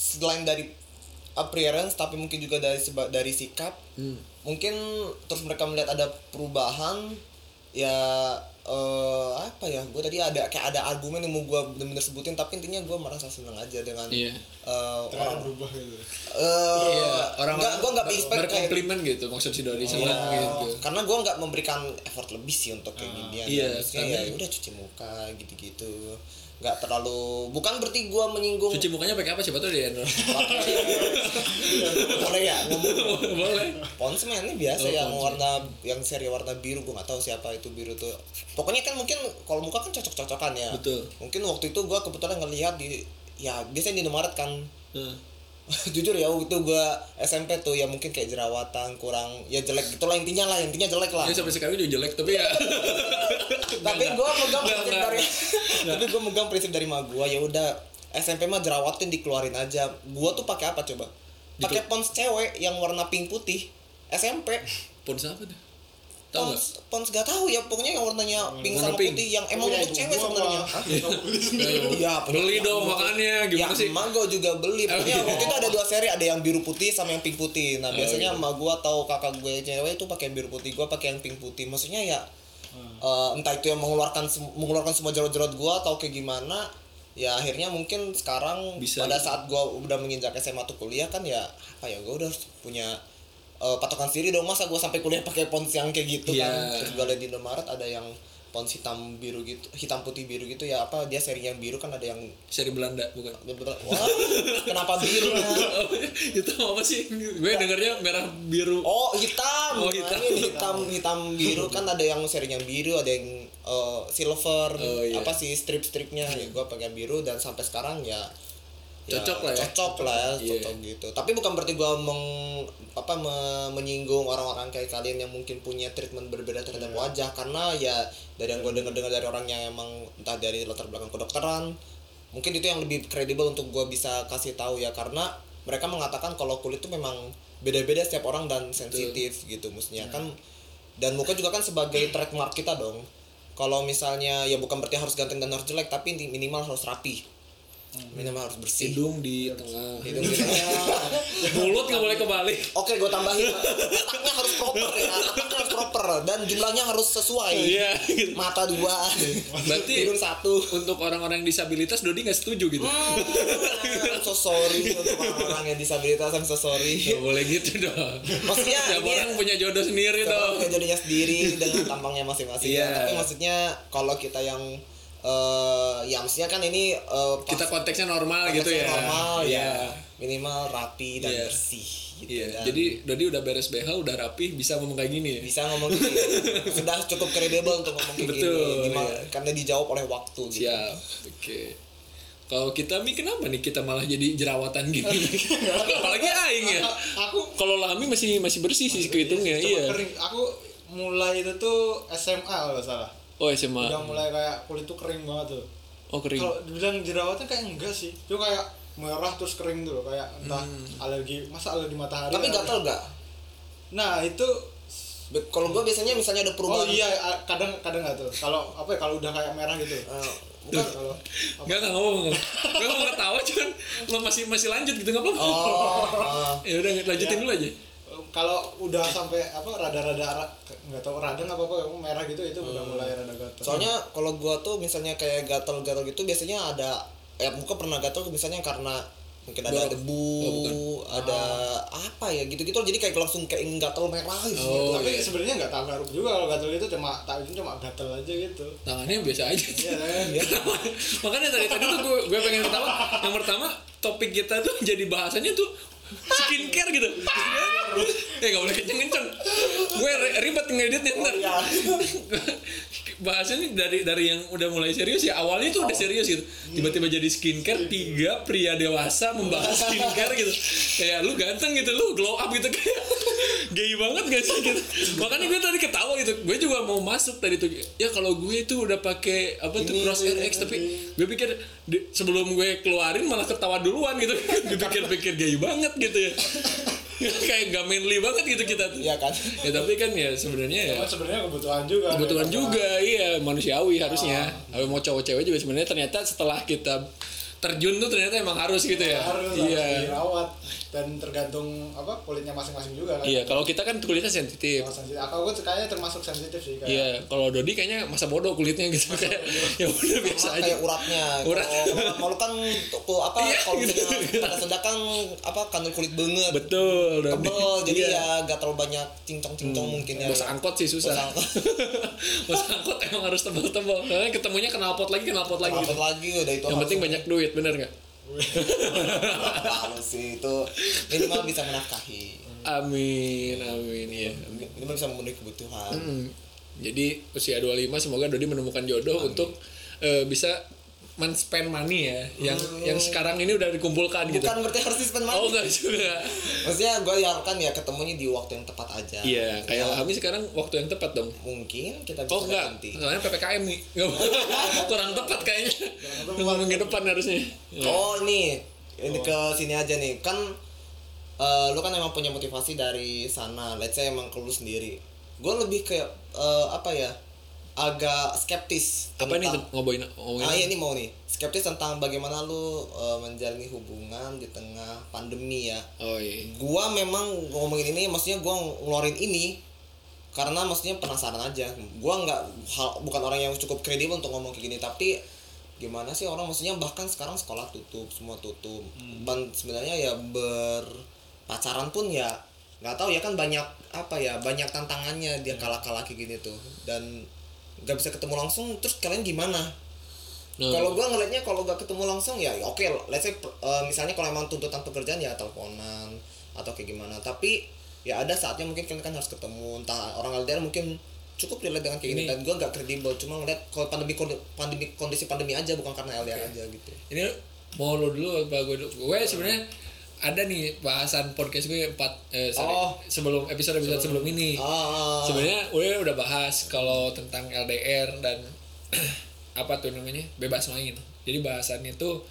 selain dari appearance tapi mungkin juga dari dari sikap Hmm. mungkin terus mereka melihat ada perubahan ya eh apa ya gue tadi ada kayak ada argumen yang mau gue bener-bener sebutin tapi intinya gue merasa senang aja dengan Iya. eh, Ternyata orang berubah gitu. eh Iya, orang nggak gue nggak expect kayak berkomplimen gitu maksud si Dodi senang Iya, gitu. karena gue nggak memberikan effort lebih sih untuk kayak Iya, ya. Maksudnya karena- ya udah cuci muka gitu-gitu nggak terlalu bukan berarti gue menyinggung Cuci mukanya pakai apa siapa tuh dia boleh ya ngomong Boleh. Ponsmen ini biasa Oh, yang Ponsmen. warna yang seri warna biru gue nggak tahu siapa itu biru tuh pokoknya kan mungkin kalau muka kan cocok-cocokan ya Betul. mungkin waktu itu gue kebetulan ngelihat di ya biasanya di Indomaret kan Heeh. jujur ya waktu gue SMP tuh ya mungkin kayak jerawatan kurang ya jelek gitulah intinya lah intinya jelek lah. Ya sampai sekarang juga jelek tapi ya. tapi gue megang prinsip dari tapi gue megang prinsip dari mak gue ya udah SMP mah jerawatin dikeluarin aja. Gue tuh pakai apa coba? Pakai pons cewek yang warna pink putih SMP Pons apa tuh? Tahu? Pons, Pons gak tahu ya pokoknya yang warnanya pink warna sama pink. putih yang emang untuk cewek gua sebenarnya. Iya, Iya, beli dong gua. makannya gimana ya, sih? emak gue juga beli. Oh, Pokoknya iya. waktu itu ada dua seri, ada yang biru putih sama yang pink putih. Nah, Oh, biasanya iya. emak gue atau kakak gue cewek itu pakai yang biru putih, gue pakai yang pink putih. Maksudnya ya eh, entah itu yang mengeluarkan mengeluarkan semua jerat-jerat gue atau kayak gimana. Ya akhirnya mungkin sekarang Bisa pada gitu. saat gue udah menginjak SMA atau kuliah kan ya apa ya gue udah harus punya eh, patokan sendiri dong masa gue sampai kuliah pakai pons yang kayak gitu Iya. kan terus gue liat di Indomaret ada yang pons hitam biru gitu hitam putih biru gitu ya apa dia seri yang biru kan ada yang Seri Belanda bukan? wah kenapa biru ya? itu apa sih? Gue dengernya merah biru. oh hitam Oh, Nah, hitam. ini hitam hitam biru kan ada yang seri yang biru ada yang eh, silver Oh, iya. apa sih strip-stripnya ya gue pakai biru dan sampai sekarang ya ya, Cocok lah ya. cocok lah ya Iya. cocok gitu tapi bukan berarti gue meng apa me- menyinggung orang-orang kayak kalian yang mungkin punya treatment berbeda terhadap Iya. wajah karena ya dari yang gue dengar-dengar dari orang yang emang entah dari latar belakang kedokteran mungkin itu yang lebih kredibel untuk gue bisa kasih tahu ya karena mereka mengatakan kalau kulit itu memang beda-beda setiap orang dan sensitif gitu maksudnya Iya. kan dan muka juga kan sebagai trademark kita dong kalau misalnya ya bukan berarti harus ganteng dan harus jelek tapi minimal harus rapi minimal harus bersih Hidung di tengah. Hidung di tengah. Mulut nggak boleh kebalik. Oke, gue tambahin. Letaknya harus proper ya. Letaknya harus proper dan jumlahnya harus sesuai. Iya. gitu. Mata dua. Berarti- hidung satu. Untuk orang-orang disabilitas Dodi nggak setuju gitu. Hmm, so sorry untuk orang yang disabilitas, I'm so sorry. Gak boleh gitu dong. Maksudnya ini- orang punya jodoh sendiri dong. punya jodohnya sendiri dengan tampangnya masing-masing. Iya. Tapi maksudnya kalau kita yang eh ya maksudnya kan ini eh, pas- Kita konteksnya normal gitu konteksnya ya. Normal ya. Iya. Minimal rapi dan Iya. bersih gitu. Iya. Dan Jadi Dodi udah beres BH, udah rapi, bisa ngomong kayak gini ya. bisa ngomong kayak gini. sudah cukup kredibel untuk ngomong kayak Betul, gini Gimana- iya. karena dijawab oleh waktu gitu. Siap. Oke. Kalau kita Mi kenapa nih kita malah jadi jerawatan gini? Apalagi aing ya. aku Kalau Lami masih masih bersih sih kehitungnya, iya. kering aku mulai itu tuh SMA kalau salah Oh SMA. udah mulai kayak kulit tuh kering banget tuh Oh kering. kalau dibilang jerawatnya kayak enggak sih itu kayak merah terus kering tuh kayak entah Hmm. alergi masa alergi matahari Tapi alergi- gatal gak? nah itu Kalau gue biasanya misalnya ada oh perubahan. iya a- kadang kadang nggak tuh kalau apa ya kalau udah kayak merah gitu Eh, bukan. kalau Enggak enggak ngomong. Gue mau ketawa cuman lo masih masih lanjut gitu enggak apa-apa. Oh, eh. Ya udah lanjutin Ya. dulu aja. Kalau udah sampai apa rada-rada ra- nggak tahu radang apa apa merah gitu itu udah Hmm. mulai rada gatal Soalnya kalau gua tuh misalnya kayak gatal-gatal gitu biasanya ada ya muka pernah gatal misalnya karena mungkin ada Bau. debu, Oh, ada apa ya gitu-gitu jadi kayak langsung kayak gatal merah gitu. Oh, tapi iya. sebenarnya nggak tahu ngaruh juga kalau gatal itu cuma tahu cuma gatal aja gitu Tangannya biasa aja. Iya, iya. Makanya tadi tadi tuh gue gue pengen ketawa. Yang pertama topik kita tuh jadi bahasanya tuh skincare gitu. eh gak boleh kenceng-kenceng. Gue ri- ribet ngeditnya ntar. Iya. Bahasanya dari dari yang udah mulai serius ya awalnya tuh udah serius gitu. Tiba-tiba jadi skincare tiga pria dewasa membahas skincare gitu. Kayak lu ganteng gitu, lu glow up gitu kayak gay banget gak sih gitu. Makanya gue tadi ketawa gitu. Gue juga mau masuk tadi tuh. Ya kalau gue tuh udah pakai apa tuh cross RX tapi gue pikir di- sebelum gue keluarin malah ketawa duluan gitu. gue pikir-pikir gay banget gitu ya. kayak gak manly banget gitu kita tuh. Iya kan? Ya tapi kan ya sebenarnya ya sebenarnya kebutuhan juga kebutuhan Ya, juga iya manusiawi harusnya Kalau mau cowok cewek juga sebenarnya ternyata setelah kita terjun tuh ternyata emang harus gitu ya harus iya harus dirawat dan tergantung apa kulitnya masing-masing juga kan iya kalau kita kan kulitnya sensitif Kalau sensitif. aku gue kayaknya termasuk sensitif sih kayak iya kalau Dodi kayaknya masa bodoh kulitnya gitu kayak ya udah biasa Sama aja kayak uratnya. Urat. Kalau kan tuh apa Iya, kalau gitu. misalnya pada sedang kan apa kandung kulit banget. betul Dodi Tebel, jadi Iya. ya gak terlalu banyak cincong-cincong mungkin ya. bos angkot sih susah Bos angkot. bos angkot emang harus tebal-tebal soalnya ketemunya knalpot lagi knalpot lagi Kenapa gitu. lagi udah itu yang penting banyak duit bener nggak Harus sih itu minimal bisa menafkahi. amin amin ya Minimal bisa memenuhi kebutuhan. Hmm. Jadi usia 25 semoga Dodi menemukan jodoh untuk eh, bisa men-spend money ya yang yang sekarang ini udah dikumpulkan gitu. Bukan berarti harus di-spend money. Oh enggak juga. Maksudnya gue kan ya ketemunya di waktu yang tepat aja. Iya, kayak Ya, Lami sekarang waktu yang tepat dong. mungkin kita bisa Oh enggak, ganti. soalnya PPKM nih. Kurang tepat kayaknya. Ngomong ke depan harusnya. Oh ini ini ke sini aja nih kan eh, lu kan emang punya motivasi dari sana. Let's say emang ke lu sendiri. gue lebih kayak eh, apa ya agak skeptis apa nih tentang- ngobrolin ngomongin Ah iya ini mau nih skeptis tentang bagaimana lu eh, menjalani hubungan di tengah pandemi ya. oh iya Gua memang ngomongin ini, maksudnya gua ngeluarin ini karena maksudnya penasaran aja. Gua nggak hal- bukan orang yang cukup kredibel untuk ngomong kayak gini, tapi gimana sih orang maksudnya bahkan sekarang sekolah tutup, semua tutup. Dan sebenarnya ya berpacaran pun ya nggak tahu ya kan banyak apa ya banyak tantangannya dia kalah-kalah kayak gini tuh dan nggak bisa ketemu langsung terus kalian gimana? Nah, kalau gua ngelihatnya kalau gak ketemu langsung ya oke let's say uh, misalnya kalau emang tuntutan pekerjaan ya teleponan atau kayak gimana. Tapi ya ada saatnya mungkin kalian kan harus ketemu entah orang LDR mungkin cukup relate dengan kayak gini. Ini- dan gua nggak kredibel cuma ngeliat kalau pandemi pandemi kondisi pandemi aja bukan karena LDR aja gitu. Ini mau lo dulu apa gue dulu. Gue sebenarnya ada nih bahasan podcast gue empat eh, sorry, Oh. sebelum episode episode sebelum ini. ah sebenarnya udah udah bahas kalau tentang LDR dan apa tuh namanya? Bebas main. Jadi bahasannya tuh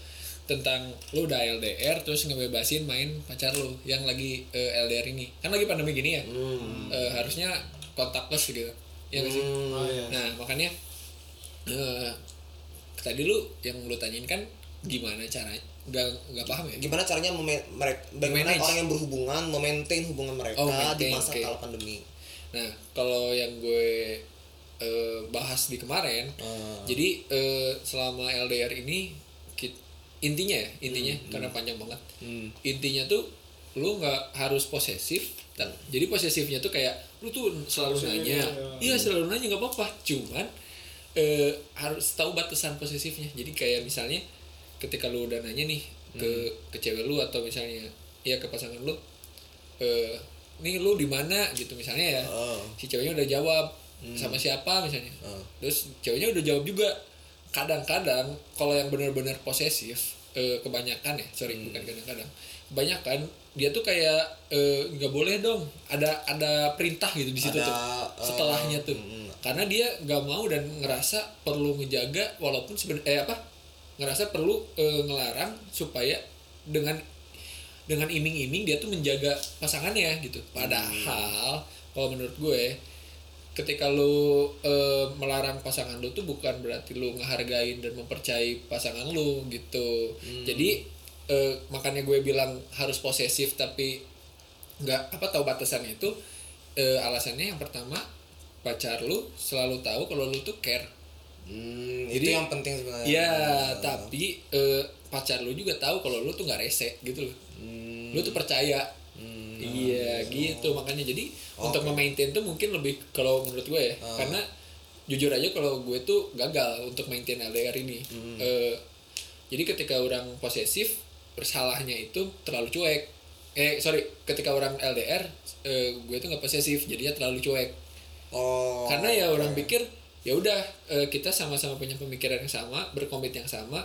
tentang lu udah LDR terus ngebebasin main pacar lu yang lagi eh, LDR ini. Kan lagi pandemi gini ya? Hmm. Eh, harusnya kontakless gitu. Ya nggak sih? Hmm. Oh, iya. nah makanya eh, tadi lu yang lu tanyain kan gimana caranya nggak nggak paham ya gimana caranya mereka bagaimana Manage. orang yang berhubungan memaintain hubungan mereka Oh, di maintain, masa oke. kala pandemi Nah, kalau yang gue eh, bahas di kemarin, Ah. jadi eh, selama LDR ini kit- intinya ya, intinya karena panjang banget. Hmm. Intinya tuh lu nggak harus posesif. dan- Jadi posesifnya tuh kayak lu tuh selalu Posesif, nanya, iya. iya selalu nanya nggak apa-apa. Cuman eh, harus tahu batasan posesifnya. Jadi kayak misalnya ketika lu udah nanya nih ke ke cewek lu atau misalnya ya ke pasangan lu, eh, nih lu di mana? Gitu misalnya ya. Oh. si ceweknya udah jawab sama siapa misalnya. Hmm. terus ceweknya udah jawab juga. Kadang-kadang kalau yang benar-benar posesif eh, kebanyakan ya sorry bukan kadang-kadang kebanyakan dia tuh kayak eh, nggak boleh dong. Ada ada perintah gitu di situ Ada, tuh eh, setelahnya tuh. Mm, karena dia nggak mau dan ngerasa perlu ngejaga walaupun sebenarnya eh apa ngerasa perlu eh, ngelarang supaya dengan dengan iming-iming dia tuh menjaga pasangannya gitu. Padahal kalau menurut gue ketika lu eh, melarang pasangan lu tuh bukan berarti lu ngehargain dan mempercayai pasangan lu gitu. Jadi eh, makanya gue bilang harus posesif tapi nggak apa tahu batasannya itu. Eh, alasannya yang pertama pacar lu selalu tahu kalau lu tuh care Hmm, Jadi- itu yang penting sebenarnya. ya tapi eh, pacar lu juga tahu kalau lu tuh nggak rese gitu loh Hmm, lu tuh percaya hmm, iya gitu makanya jadi untuk Oke. memaintain tuh mungkin lebih kalau menurut gue ya Ah. karena jujur aja kalau gue tuh gagal untuk maintain LDR ini Hmm. Eh, jadi ketika orang posesif bersalahnya itu terlalu cuek eh sorry ketika orang LDR eh, gue tuh nggak posesif jadinya terlalu cuek Oh. karena ya orang oke. pikir ya udah eh, kita sama-sama punya pemikiran yang sama berkomit yang sama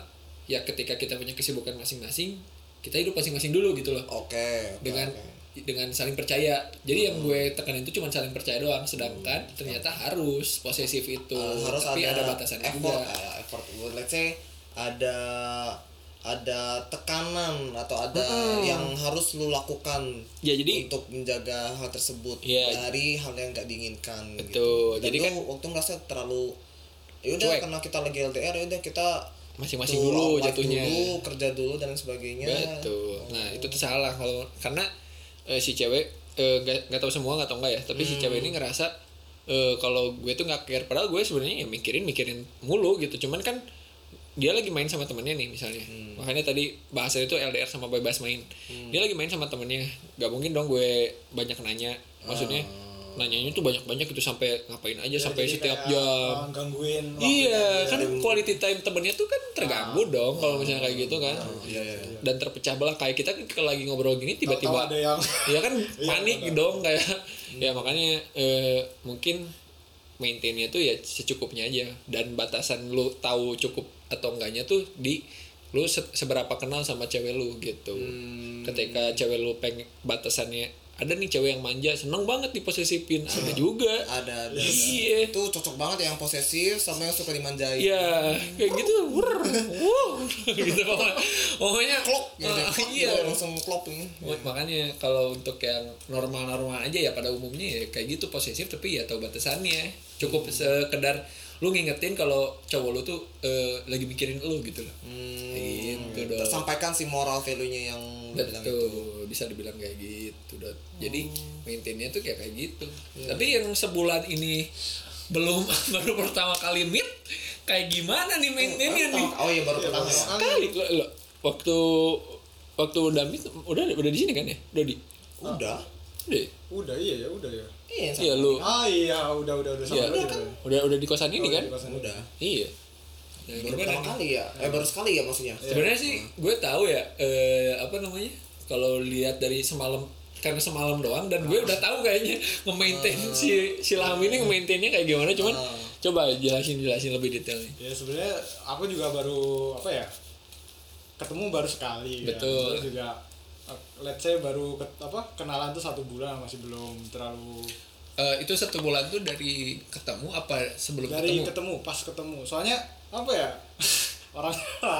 ya ketika kita punya kesibukan masing-masing kita hidup masing-masing dulu gitu loh Oke. oke, dengan oke. dengan saling percaya jadi yang gue tekan itu cuma saling percaya doang sedangkan ternyata harus posesif itu Uh, harus tapi ada, ada, batasannya effort, juga uh, effort. Let's say ada ada tekanan atau ada yang harus lu lakukan ya jadi untuk menjaga hal tersebut Iya. dari hal yang gak diinginkan Betul. gitu. Dan Jadi lu kan- waktu merasa terlalu ya udah Cuek. karena kita lagi LDR ya udah kita masing-masing dulu jatuhnya dulu, kerja dulu dan sebagainya. betul nah itu tuh salah kalau karena eh, si cewek eh, nggak nggak tahu semua nggak tahu enggak ya tapi si cewek ini ngerasa eh, kalau gue tuh nggak care padahal gue sebenarnya ya mikirin mikirin mulu gitu cuman kan dia lagi main sama temennya nih misalnya. Makanya tadi bahasanya itu LDR sama bebas main dia lagi main sama temennya. Nggak mungkin dong gue banyak nanya. Maksudnya nanyanya tuh banyak banyak gitu sampai ngapain aja sampai Jadi setiap kayak, jam. uh, gangguin iya kan quality time temennya tuh kan terganggu dong kalau misalnya kayak gitu kan. Iya, iya. iya. dan terpecah belah kayak kita kan kalau lagi ngobrol gini tiba-tiba ada yang ya kan panik benar. dong kayak ya makanya eh, mungkin maintainnya tuh ya secukupnya aja. Dan batasan lu tahu cukup atau enggaknya tuh di lu se- seberapa kenal sama cewek lu gitu Hmm. ketika cewek lu pengen batasannya ada nih cewek yang manja seneng banget diposesifin ada juga ada ada, ada. iya itu cocok banget ya yang posesif sama yang suka dimanjain Iya, kayak gitu. Wur, wow, gitu pokoknya. Pokoknya klop gitu Ah, klop, iya. gitu, langsung klop ini Makanya kalau untuk yang normal-normal aja ya pada umumnya ya kayak gitu posesif tapi ya tahu batasannya. Cukup sekedar lu ngingetin kalau cowok lu tuh eh, lagi mikirin lu gitu loh. hmm, Gitu dong. tersampaikan si moral value-nya yang Betul, bisa dibilang kayak gitu, Dot. Jadi Hmm. maintainnya tuh kayak kayak gitu. Iya. Tapi yang sebulan ini belum baru pertama kali meet kayak gimana nih maintainnya nih? oh iya baru pertama ya. Kali lo, lo, waktu waktu udah meet udah udah di sini kan ya? Udah di udah udah? Udah iya ya, udah ya. Iya Iya lu Ah iya, udah udah udah Iya. sama aja. udah. udah udah di kosan ini Oh, kan? di kosan. udah Iya. Baru pertama nih? kali ya eh baru sekali ya maksudnya Sebenarnya sih gue tahu ya eh, apa namanya kalau lihat dari semalam karena semalam doang dan gue udah tahu kayaknya nge-maintain si si Lam ini nge-maintainnya kayak gimana cuman Ah. coba jelasin jelasin lebih detailnya. Ya sebenarnya aku juga baru apa ya? Ketemu baru sekali ya. Betul. Terus juga uh, let's say baru ket- apa kenalan tuh satu bulan masih belum terlalu Eh, itu satu bulan tuh dari ketemu apa sebelum dari ketemu? ketemu. pas ketemu soalnya apa ya orang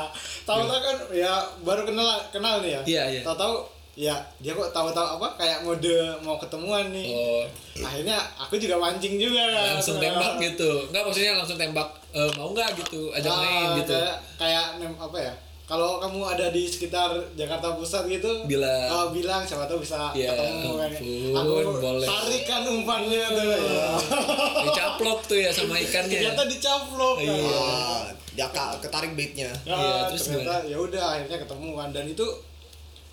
tahu tahu kan ya baru kenal kenal nih ya Iya, iya. tahu tahu ya dia kok tahu tahu apa kayak mode mau ketemuan nih Oh, akhirnya aku juga mancing juga kan langsung tembak gitu. Enggak maksudnya langsung tembak eh, mau nggak gitu, ajak Ah, main gitu. kayak, kayak apa ya kalau kamu ada di sekitar Jakarta Pusat gitu Bilang. oh, bilang siapa tahu bisa Ya ketemu kan aku boleh. tarikan umpannya tuh ya. Dicaplok tuh ya sama ikannya. ternyata dicaplok kan. Iya. ah ya ketarik baitnya Ya, Iya, terus ternyata ya udah akhirnya ketemu kan dan itu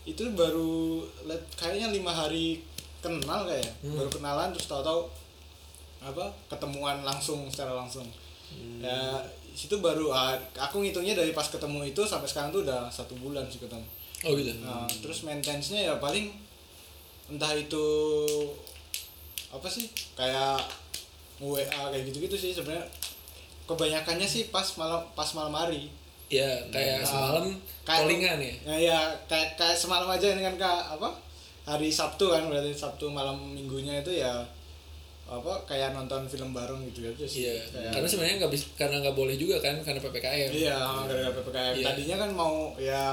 itu baru kayaknya lima hari kenal kayak Hmm. baru kenalan terus tahu-tahu apa ketemuan langsung secara langsung Hmm. ya situ baru ah, aku ngitungnya dari pas ketemu itu sampai sekarang tuh udah satu bulan sih ketemu Oh gitu. nah terus maintenance-nya ya paling entah itu apa sih kayak WA kayak gitu-gitu sih sebenarnya kebanyakannya sih pas malam pas malam hari Ya kayak Nah, semalam kayak- callingan ya. Nah, ya kayak kayak semalam aja ini kan kak apa hari Sabtu kan berarti Sabtu malam minggunya itu ya apa kayak nonton film bareng gitu aja sih. Iya, Kayak- karena sebenarnya nggak bisa karena nggak boleh juga kan karena ppkm. iya gara-gara ppkm. Iya. Tadinya kan mau ya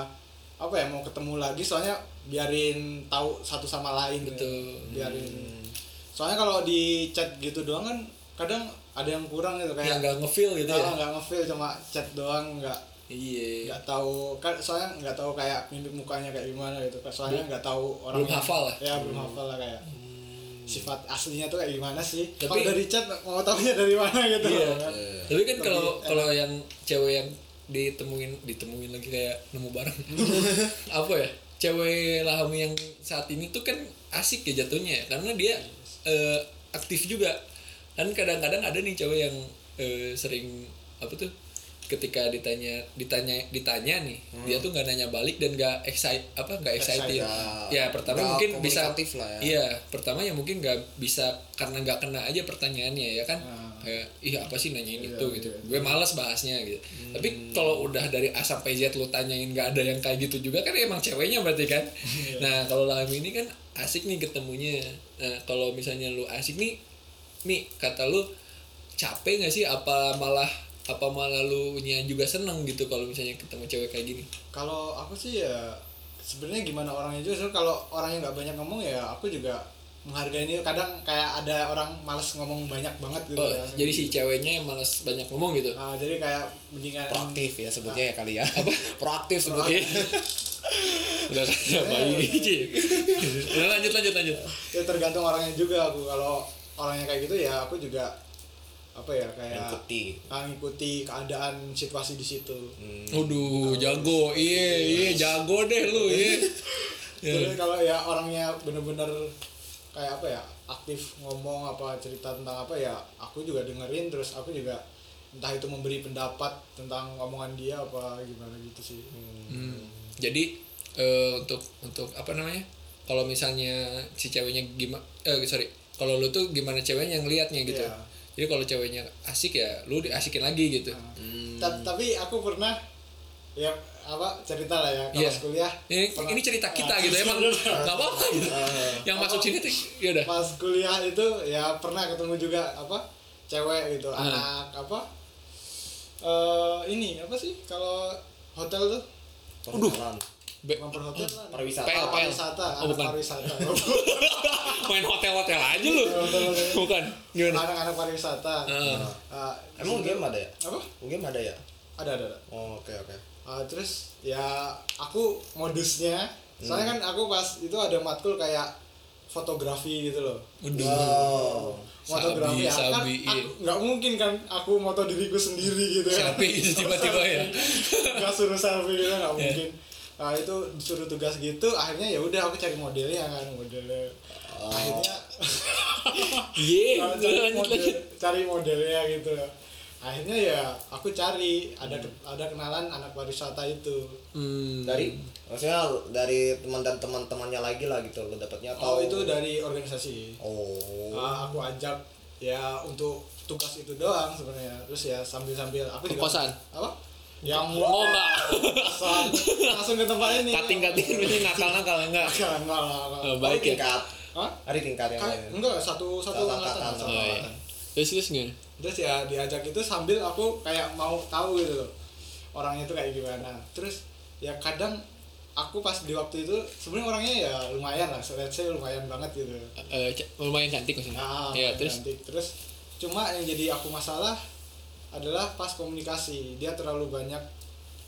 apa ya mau ketemu lagi soalnya biarin tahu satu sama lain. ya. Betul. Biarin. Soalnya kalau di chat gitu doang kan kadang ada yang kurang gitu kayak nggak ngefeel gitu ya. nggak ngefeel cuma chat doang nggak Iya. nggak tahu kan soalnya nggak tahu kayak mimik mukanya kayak gimana gitu soalnya nggak tahu orang belum hafal lah. ya belum hafal lah kayak sifat aslinya tuh kayak gimana sih Tapi- kalau dari chat mau tahunya dari mana gitu Iya. kan. Tapi kan kalau kalau yang cewek yang ditemuin ditemuin lagi kayak nemu barang. apa ya? Cewek lahami yang saat ini tuh kan asik ya jatuhnya ya karena dia eh, aktif juga. Kan kadang-kadang ada nih cewek yang eh, sering apa tuh ketika ditanya ditanya ditanya nih dia tuh nggak nanya balik dan nggak excite apa nggak excited ya pertama mungkin bisa lah ya. iya pertama ya mungkin nggak bisa karena nggak kena aja pertanyaannya ya kan Ah. kayak ih apa sih nanyain Iya, itu gitu iya. gue malas bahasnya gitu Hmm. tapi kalau udah dari A sampai Z lu tanyain nggak ada yang kayak gitu juga kan emang ceweknya berarti kan Iya. nah kalau Lami ini kan asik nih ketemunya nah kalau misalnya lu asik nih Mi kata lu capek nggak sih apa malah apa malah lu nya juga seneng gitu kalau misalnya ketemu cewek kayak gini? Kalau aku sih ya sebenarnya gimana orangnya juga Soalnya kalau orangnya nggak banyak ngomong ya aku juga menghargai ini kadang kayak ada orang males ngomong banyak banget gitu oh ya. jadi si ceweknya yang malas banyak ngomong gitu? Nah, jadi kayak mendingan proaktif ya sebutnya ya kali ya. Apa? Proaktif sebutnya. Udah kayak bayi gitu udah lanjut lanjut lanjut. Ya tergantung orangnya juga aku. Kalau orangnya kayak gitu ya aku juga apa ya kayak Mengikuti. ah, ngikuti keadaan situasi di situ Waduh, jago, iya, iya, jago deh lu, iya. jadi kalau ya orangnya bener-bener kayak apa ya aktif ngomong apa cerita tentang apa ya aku juga dengerin terus aku juga entah itu memberi pendapat tentang omongan dia apa gimana gitu sih Hmm. Jadi eh, untuk untuk apa namanya? Kalau misalnya si ceweknya gimana? Eh sorry, kalau lu tuh gimana ceweknya ngelihatnya gitu. Iya. Jadi kalau ceweknya asik ya, lu diasikin lagi gitu. Ta- tapi aku pernah ya apa cerita lah ya kalau Iya. kuliah ini, pernah- ini cerita kita Ah, gitu emang cerita. nggak apa-apa gitu yang masuk sini tuh ya udah pas kuliah itu ya pernah ketemu juga apa cewek gitu Ah. anak apa eh ini apa sih kalau hotel tuh Perkenalan. Be- lah Pariwisata. PL, PL. pariwisata Oh, anak bukan. pariwisata main hotel-hotel aja lu Hotel-hotel. bukan gimana anak-anak pariwisata Ah. Ah, Emang game ada ya? apa Game ada ya? ada ada, ada. Oh, oke oke. Ah, terus ya aku modusnya soalnya kan aku pas itu ada matkul kayak fotografi gitu loh Waduh. Wow. fotografi Sabi, ya kan iya. aku nggak mungkin kan aku moto diriku sendiri gitu ya Selfie tiba-tiba ya. nggak suruh selfie gitu nggak Iya. mungkin nah itu disuruh tugas gitu akhirnya ya udah aku cari modelnya kan modelnya Oh. akhirnya Iya, Nah, cari, lanjut model, cari modelnya gitu akhirnya ya aku cari ada ada kenalan anak pariwisata itu Hmm. Dari maksudnya dari teman dan teman-temannya lagi lah gitu lo dapatnya oh atau itu dari organisasi Oh. Ah, aku ajak ya untuk tugas itu doang sebenarnya terus ya sambil sambil aku juga Kekosan? apa yang Oh enggak. langsung, ke tempat ini Kating-kating ini nakal-nakal enggak. Enggak, enggak, enggak, enggak. Oh, baik ya. tingkat. Hah? Ada tingkat yang lain. enggak satu satu angkatan satu Oh, iya. angkatan Terus terus gimana? terus ya diajak itu sambil aku kayak mau tahu gitu loh orangnya itu kayak gimana terus ya kadang aku pas di waktu itu sebenarnya orangnya ya lumayan lah let's say lumayan banget gitu Eh, ca- lumayan cantik maksudnya. nah Iya, terus cantik. terus cuma yang jadi aku masalah adalah pas komunikasi dia terlalu banyak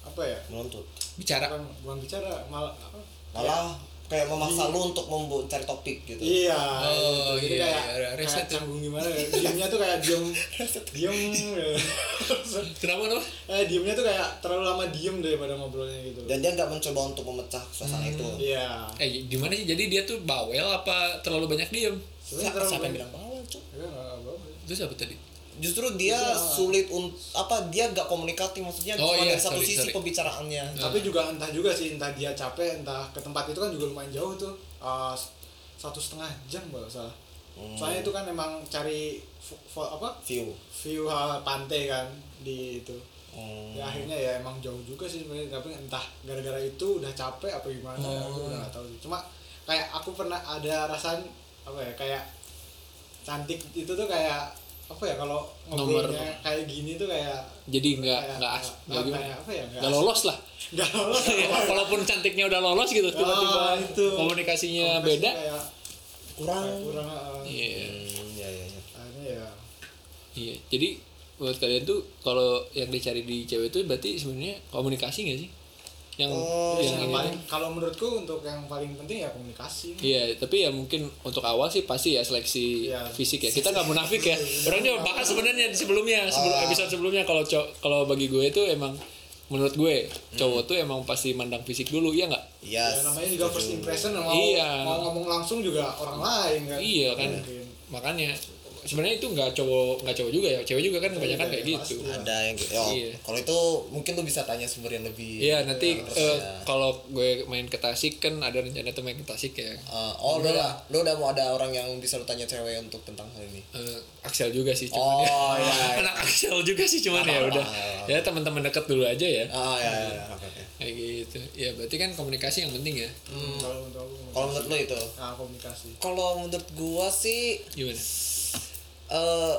apa ya Menuntut. bicara. bukan, bukan bicara malah apa Malah kayak memaksa lu untuk membuat cari topik gitu. Iya, Oh, gitu. jadi iya, kayak, iya, reset kayak canggung gimana ya. Diemnya tuh kayak diem, diem. Kenapa kenapa? eh, diemnya tuh kayak terlalu lama diem daripada ngobrolnya gitu. Dan dia nggak mencoba untuk memecah suasana itu. Iya. Eh gimana sih? Jadi dia tuh bawel apa terlalu banyak diem? Siapa, siapa yang bilang bawel, Cuk? Ya, nggak apa-apa. Terus apa tadi? Justru dia sulit untuk apa dia nggak komunikatif maksudnya Oh, cuma iya, dari satu sorry, sisi sorry. pembicaraannya. Tapi juga entah juga sih, entah dia capek, entah ke tempat itu kan juga lumayan jauh tuh. S- satu setengah jam kalau salah. Hmm. Soalnya itu kan emang cari fo- fo- apa View. view ah, pantai kan di itu. Hmm. ya akhirnya ya emang jauh juga sih sebenarnya tapi entah gara-gara itu udah capek apa gimana aku udah gak tahu sih. cuma kayak aku pernah ada rasaan apa ya kayak cantik itu tuh kayak apa ya kalau Nomor- ngobrolnya kayak gini tuh kayak Jadi nggak nggak as nggak gimana? kayak apa ya Nggak lolos lah. nggak lolos Walaupun cantiknya udah lolos gitu, tiba-tiba itu. komunikasinya Komunikasi beda. kayak Kurang. kayak kurang ah. Iya. Hmm, ya ya ya. akhirnya ya Iya. Jadi buat kalian tuh kalau yang dicari di cewek itu berarti sebenarnya komunikasi nggak sih? Yang Oh, yang yang ini paling kalau menurutku untuk yang paling penting ya komunikasi Iya, tapi ya mungkin untuk awal sih pasti ya seleksi Iya. fisik ya. Kita nggak munafik ya. Orang juga bahas sebenarnya di sebelumnya, sebelum Ah. episode sebelumnya kalau kalau bagi gue itu emang menurut gue cowok tuh emang pasti mandang fisik dulu, ya nggak? Yes. ya namanya juga first impression mau Iya. mau ngomong langsung juga orang lain kan Iya kan. Mungkin. Makanya sebenarnya itu nggak cowok nggak cowok juga ya, cewek juga kan kebanyakan Iya, kayak gitu. pasti. Ada yang gitu. Oh, Iya. Kalau itu mungkin lu bisa tanya sumber yang lebih. Iya nanti ya. kalau gue main ke Tasik kan ada rencana tuh main ke Tasik ya. Eh, oh, udah, lu udah mau ada orang yang bisa lu tanya cewek untuk tentang hal ini. Eh, Axel juga sih cuman Oh, ya. iya, iya. anak Axel juga sih cuman ya udah ya teman-teman deket dulu aja ya Ah, ya, ya, ya. Oke, oke. kayak gitu ya berarti kan komunikasi yang penting ya Hmm, Kalau menurut lu itu? nah, komunikasi Kalau menurut gua sih gimana eh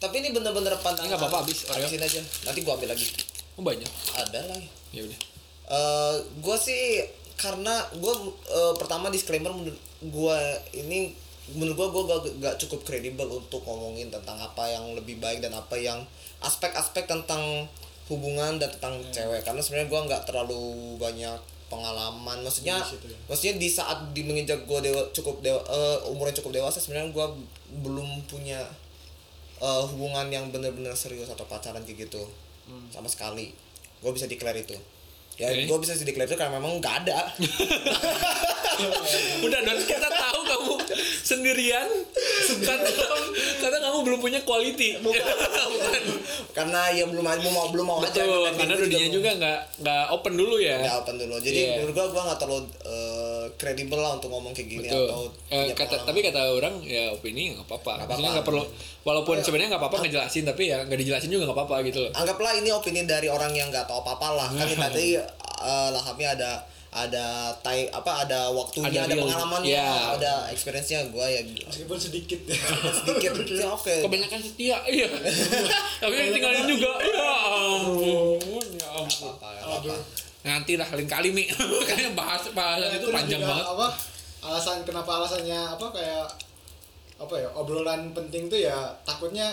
tapi ini bener-bener pandangan. Ini nggak apa-apa, habis, Oreo. Habisin aja. Nanti gua ambil lagi. oh banyak Ada lagi. ya udah Eh gua sih karena gua eh, pertama disclaimer menurut gua ini menurut gua gua gak, gak cukup kredibel untuk ngomongin tentang apa yang lebih baik dan apa yang aspek-aspek tentang hubungan dan tentang cewek karena sebenarnya gua nggak terlalu banyak pengalaman. Maksudnya Di situ ya. maksudnya di saat di menginjak gua dewa cukup dewa eh, umur yang cukup dewasa sebenarnya gua belum punya eh, hubungan yang benar-benar serius atau pacaran kayak gitu sama sekali. Gue bisa declare itu. Ya Oke. gue bisa declare itu karena memang nggak ada. Udah dan kita tahu kamu sendirian karena karena kamu belum punya quality. Bukan karena ya belum mau belum mau aja betul Dan karena gua dunianya juga nggak nggak open dulu ya nggak open dulu jadi Iya. menurut gue gue nggak terlalu eh, kredibel lah untuk ngomong kayak gini Betul. atau punya kata, tapi kata orang ya opini nggak apa-apa. Maksudnya nggak perlu walaupun sebenarnya nggak apa-apa ngejelasin tapi ya nggak dijelasin juga nggak apa-apa gitu loh. anggaplah ini opini dari orang yang nggak tahu apa-apa lah kan tadi eh, lahamnya ada ada time apa ada waktunya Ada ada, real- pengalamannya. Ya. ada experience-nya gua ya meskipun sedikit. Sedikit. Ya? Oke Kebanyakan setia, iya. tapi yang tinggalin juga, ya ampun, ya ampun. apa apa Nanti lah lain kali mi, kayaknya bahas bahasan Ya, itu panjang banget. apa alasan kenapa alasannya apa kayak apa ya obrolan penting tuh ya takutnya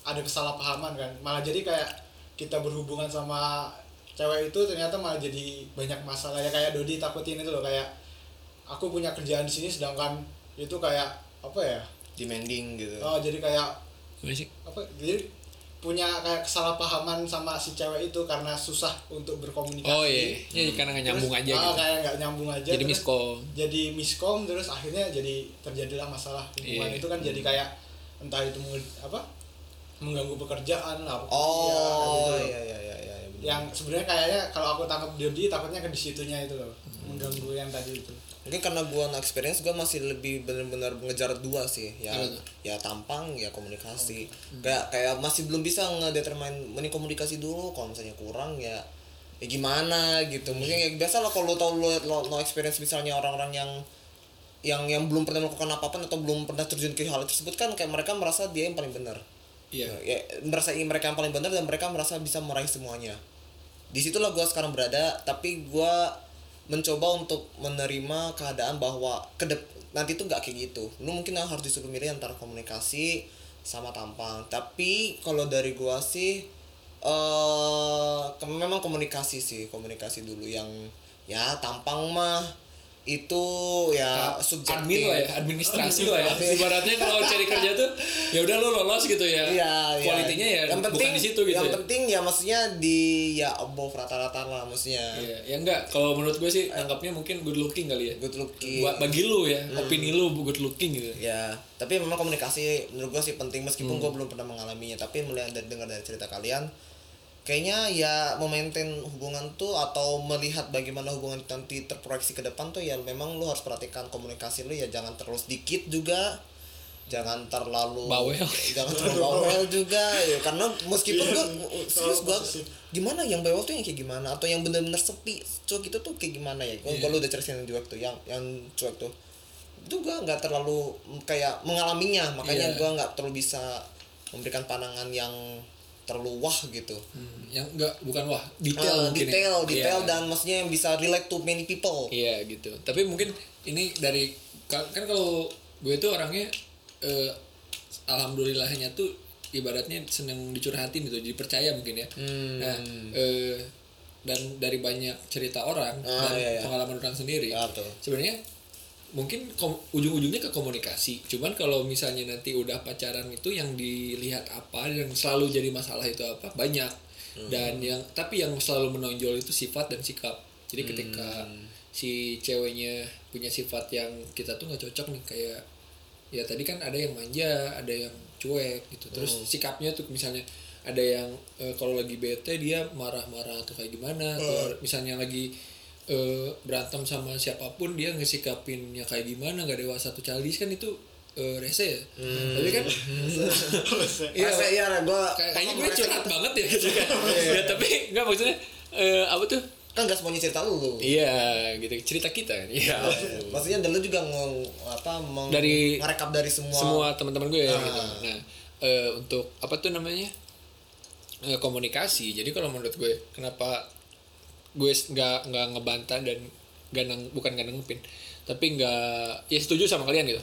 ada kesalahpahaman kan. Malah jadi kayak kita berhubungan sama cewek itu ternyata malah jadi banyak masalah ya kayak Dodi takutin itu loh kayak aku punya kerjaan di sini sedangkan itu kayak apa ya demanding gitu oh jadi kayak apa jadi punya kayak kesalahpahaman sama si cewek itu karena susah untuk berkomunikasi Oh iya, jadi karena nggak nyambung Terus, aja ah, gitu. kayak nggak nyambung aja Jadi miskom. jadi miskom terus akhirnya jadi terjadilah masalah hubungan Iya. itu kan jadi kayak entah itu apa mengganggu pekerjaan lah oh gitu. iya iya iya iya. Yang sebenarnya kayaknya kalau aku tangkap Dodi takutnya ke di situnya itu loh mengganggu yang tadi itu. Mungkin karena gua no experience gua masih lebih benar-benar mengejar dua sih ya tuh? ya tampang ya komunikasi. Kayak kayak masih belum bisa ngedetermine mending komunikasi dulu kalau misalnya kurang ya ya gimana gitu. Mungkin ya biasa lah kalau lo tau lo, lo no experience misalnya orang-orang yang yang yang belum pernah melakukan apa-apa atau belum pernah terjun ke hal tersebut kan kayak mereka merasa dia yang paling benar. Iya. ya merasa mereka yang paling benar dan mereka merasa bisa meraih semuanya di situlah gua sekarang berada tapi gua mencoba untuk menerima keadaan bahwa kedep nanti tuh nggak kayak gitu. Lu mungkin harus disuruh milih antara komunikasi sama tampang. Tapi kalau dari gua sih eh ke- memang komunikasi sih komunikasi dulu yang ya tampang mah itu ya subjektif. admin lah ya administrasi lah ya. Ibaratnya kalau cari kerja tuh ya udah lo lolos gitu ya. Iya, iya. kualitinya ya yang penting bukan di situ gitu yang ya. penting ya maksudnya di ya above rata-rata lah maksudnya. Iya, ya enggak. Kalau menurut gue sih anggapnya mungkin good looking kali ya. Good looking. Ba- bagi lu ya Hmm. opini lu good looking gitu. Ya tapi memang komunikasi menurut gue sih penting. Meskipun Hmm. gue belum pernah mengalaminya tapi melihat dari dengar dari cerita kalian kayaknya ya memaintain hubungan tuh atau melihat bagaimana hubungan itu nanti terproyeksi ke depan tuh ya memang lu harus perhatikan komunikasi lu ya. Jangan terlalu sedikit juga. Jangan terlalu Bawel. jangan terlalu bawel juga. Ya karena meskipun Iya, gue serius gue gimana yang bawel tuh yang kayak gimana? Atau yang bener-bener sepi cuek itu tuh kayak gimana ya? Iya. kalau udah ceritain yang cuek tuh yang yang cuek tuh. Itu gue nggak terlalu kayak mengalaminya. Makanya Iya. gue nggak terlalu bisa memberikan pandangan yang terlalu wah gitu Hmm, yang enggak bukan wah detail Ah, mungkin ya. detail detail Iya. dan maksudnya yang bisa relate to many people Iya gitu. Tapi mungkin ini dari kan kan kalau gue tuh orangnya eh, alhamdulillahnya tuh ibaratnya seneng dicurhatin gitu, dipercaya mungkin ya. Hmm. Nah, eh, dan dari banyak cerita orang Ah, dan iya, iya. pengalaman orang sendiri, Ya, sebenarnya mungkin ujung-ujungnya ke komunikasi. Cuman kalau misalnya nanti udah pacaran itu yang dilihat apa dan selalu jadi masalah itu apa banyak. Dan yang tapi yang selalu menonjol itu sifat dan sikap. Jadi ketika si ceweknya punya sifat yang kita tuh nggak cocok nih kayak ya tadi kan ada yang manja, ada yang cuek gitu. Terus sikapnya tuh misalnya ada yang eh, kalau lagi bete dia marah-marah atau kayak gimana. Kalau misalnya lagi eh, berantem sama siapa pun dia ngesikapinnya kayak gimana nggak dewasa tuh childish kan itu eh, rese ya. Tapi kan iya, Masa iya gue kayak- kayaknya gue curhat banget ya gitu kan. ya tapi nggak maksudnya eh, apa tuh? kan gak semuanya cerita lu Iya gitu cerita kita kan. Iya. maksudnya dan lu juga ngong apa meng, Dari- merekap dari semua semua teman-teman gue ya Ah. gitu. Nah, eh, untuk apa tuh namanya? Eh, komunikasi. Jadi kalau menurut gue kenapa gue nggak nggak ngebantah dan nggak nang, bukan nggak nanggepin, tapi nggak ya setuju sama kalian gitu.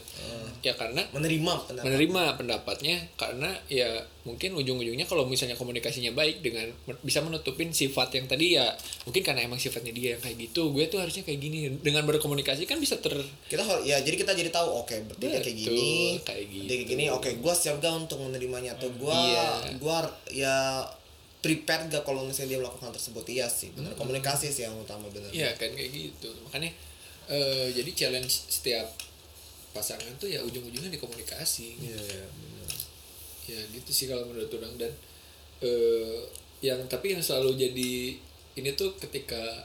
Ya karena menerima pendapat. menerima pendapatnya karena ya mungkin ujung-ujungnya kalau misalnya komunikasinya baik dengan bisa menutupin sifat yang tadi ya mungkin karena emang sifatnya dia yang kayak gitu gue tuh harusnya kayak gini dengan berkomunikasi kan bisa ter kita ya jadi kita jadi tahu oke berarti dia kayak Betul, gini kayak gitu. kayak gini oke gua siap gak untuk menerimanya atau gua Iya. gua ya prepared gak kalau misalnya dia melakukan tersebut? Iya sih benar komunikasi sih yang utama benar Iya kan kayak gitu. Makanya eh, jadi challenge setiap pasangan tuh ya ujung-ujungnya di komunikasi iya iya, benar. ya gitu sih kalau menurut orang. Dan eh, yang tapi yang selalu jadi ini tuh ketika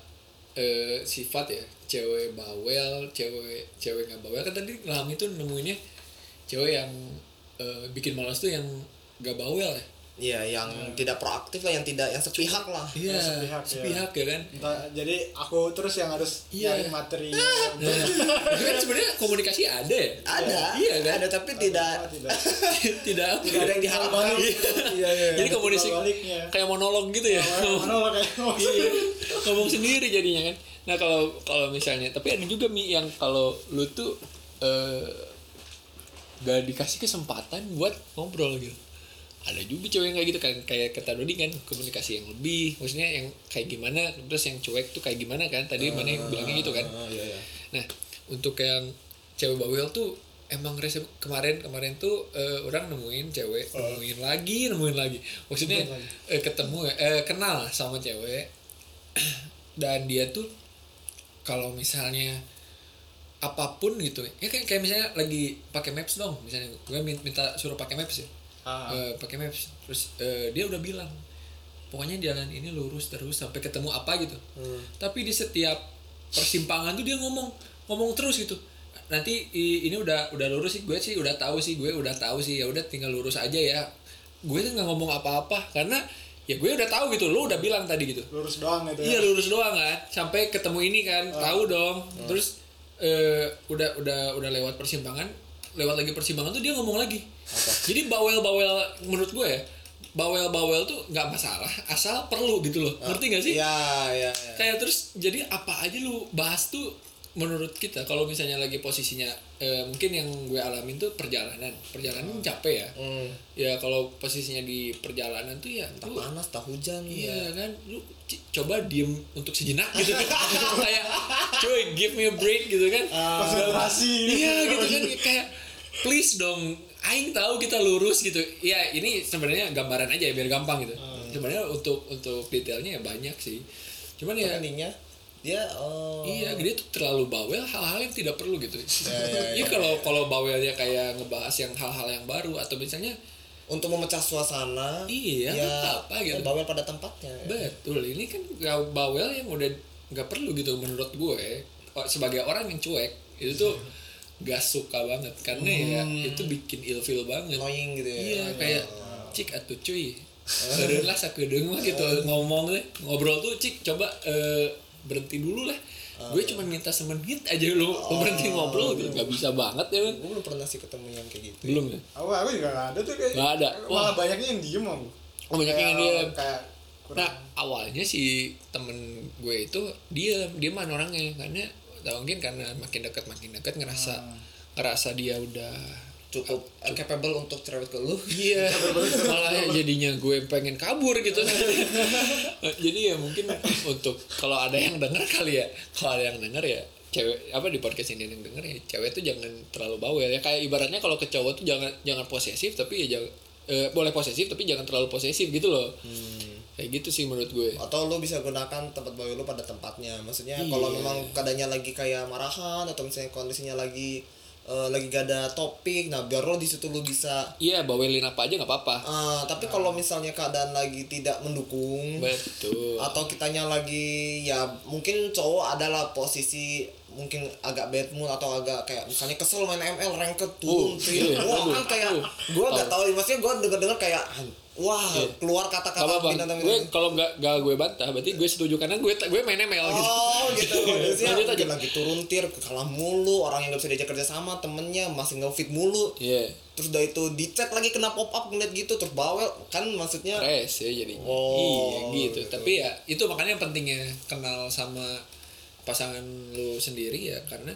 eh, sifat ya cewek bawel cewek cewek nggak bawel. Kan tadi Ilham itu nemuinnya cewek yang eh, bikin malas tuh yang gak bawel ya Iya, yang tidak proaktif lah, yang tidak yang sepihak lah. iya sepihak, ya. sepihak ya kan Entah- jadi aku terus yang harus Iya. nyari materi Nah, itu kan sebenarnya komunikasi ada ya Ada, Iya kan? ada tapi tidak tidak tidak apa tidak ada yang diharapkan. Iya, iya, iya. jadi Ada komunikasi kayak monolog gitu ya mana lah kayak Iya, ngomong sendiri jadinya kan nah kalau kalau misalnya tapi ada juga mi yang kalau lu tuh eh, gak dikasih kesempatan buat ngobrol gitu ada juga cewek yang kayak gitu kan kayak kata Dodi kan komunikasi yang lebih. Maksudnya yang kayak gimana terus yang cuek tuh kayak gimana kan? Tadi mana yang bilangnya gitu kan? Ah, iya, iya. Nah, untuk yang cewek bawel tuh emang resep kemarin kemarin tuh eh, orang nemuin cewek, nemuin lagi, nemuin lagi. Maksudnya eh, ketemu eh, kenal sama cewek. Dan dia tuh kalau misalnya apa pun gitu ya kayak kayak misalnya lagi pakai maps dong. Misalnya gue min- minta suruh pakai maps ya Eh, pakai maps. Terus eh, dia udah bilang pokoknya jalan ini lurus terus sampai ketemu apa gitu. Tapi di setiap persimpangan tuh dia ngomong ngomong terus gitu. Nanti ini udah udah lurus sih gue sih udah tahu sih gue udah tahu sih ya udah tinggal lurus aja ya. Gue tuh nggak ngomong apa-apa karena ya gue udah tahu gitu lo udah bilang tadi gitu. Lurus doang gitu Iya ya lurus doang kan sampai ketemu ini kan tahu dong. Terus eh, udah udah udah lewat persimpangan lewat lagi persimpangan tuh dia ngomong lagi. Jadi bawel bawel menurut gue ya bawel bawel tuh nggak masalah asal perlu gitu loh. Ngerti gak sih? Iya, iya, iya. kayak terus jadi apa aja lu bahas tuh menurut kita. Kalau misalnya lagi posisinya eh, mungkin yang gue alamin tuh perjalanan. Perjalanan capek ya. Hmm. ya kalau posisinya di perjalanan tuh ya Tak lu panas, tak hujan. Iya kan, lu coba diem untuk sejenak gitu. Kan, kayak cuy give me a break gitu kan, konsentrasi. Iya gitu kan. Kayak please dong, Aing tahu kita lurus gitu, ya ini sebenarnya gambaran aja ya biar gampang gitu, sebenarnya untuk untuk detailnya ya banyak sih, cuman ya Endingnya dia oh iya dia tuh terlalu bawel hal-hal yang tidak perlu gitu, Ya, ya, Iya kalau kalau bawelnya kayak ngebahas yang hal-hal yang baru atau misalnya untuk memecah suasana. Iya, ya, apa gitu. Bawel pada tempatnya. ya. Betul, ini kan bawel yang udah nggak perlu gitu menurut gue. Sebagai orang yang cuek, itu tuh gak suka banget karena ya itu bikin ilfil banget. Annoying gitu ya. Iya, kayak cik atuh cuy. Keren lah sakedeung mah gitu ngomong deh, ngobrol tuh cik coba eh, berhenti dulu lah. Gue cuma minta semenit aja lu berhenti ngobrol gitu, nggak bisa banget ya kan. Gue belum pernah sih ketemu yang kayak gitu. Belum ya? aku aku juga nggak ada tuh kayak Nggak ada. malah Wah. banyaknya yang diem aku Oh, banyak yang diem. kayak kurang Nah awalnya si temen gue itu dia dia mana orangnya karena tau mungkin karena makin dekat makin dekat ngerasa ngerasa dia udah Cukup uh, capable untuk cerewet ke lu. iya. Malah ya jadinya gue pengen kabur gitu. Jadi ya mungkin untuk kalau ada yang denger kali ya kalau ada yang denger ya cewek apa di podcast ini yang denger ya cewek tuh jangan terlalu bawel ya. Kayak ibaratnya kalau ke cowok tuh jangan jangan posesif tapi ya jangan eh, boleh posesif tapi jangan terlalu posesif gitu loh kayak gitu sih menurut gue atau lu bisa gunakan tempat bawel lu pada tempatnya maksudnya Iya. kalau memang keadaannya lagi kayak marahan atau misalnya kondisinya lagi eh, lagi gak ada topik nah biar lo di situ lu bisa Iya, bawelin apa aja nggak apa-apa. eh, tapi kalau misalnya keadaan lagi tidak mendukung Betul. atau kitanya lagi ya mungkin cowok adalah posisi mungkin agak bad mood atau agak kayak misalnya kesel main ML ranked turun tril. iya, wah kan kayak gue gak tahu maksudnya gue denger denger kayak wah Iya. keluar kata-kata bintang Gue kalau nggak nggak gue bantah, berarti gue setuju karena gue gue main ML gitu. Oh gitu Maksudnya Lanjut aja. lagi turun tir kalah mulu orang yang gak bisa diajak kerja sama temennya masih nge-fit mulu Iya. terus udah itu di chat lagi kena pop up ngeliat gitu terus bawel kan maksudnya Res ya jadi. Oh, iya gitu. gitu. Tapi ya itu makanya pentingnya kenal sama pasangan lu sendiri ya karena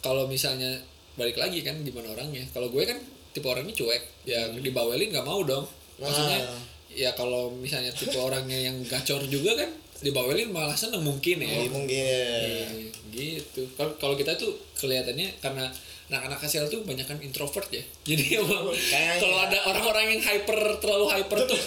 kalau misalnya balik lagi kan gimana orangnya. Kalau gue kan tipe orangnya cuek, ya dibawelin nggak mau dong. Maksudnya Nah. ya kalau misalnya tipe orangnya yang gacor juga kan dibawelin malah seneng mungkin ya. Iya, mungkin Iya, gitu. Kalau kalau kita tuh kelihatannya karena anak-anak hasil tuh banyak kan introvert ya. Jadi emang kalau ada orang-orang yang hyper terlalu hyper tuh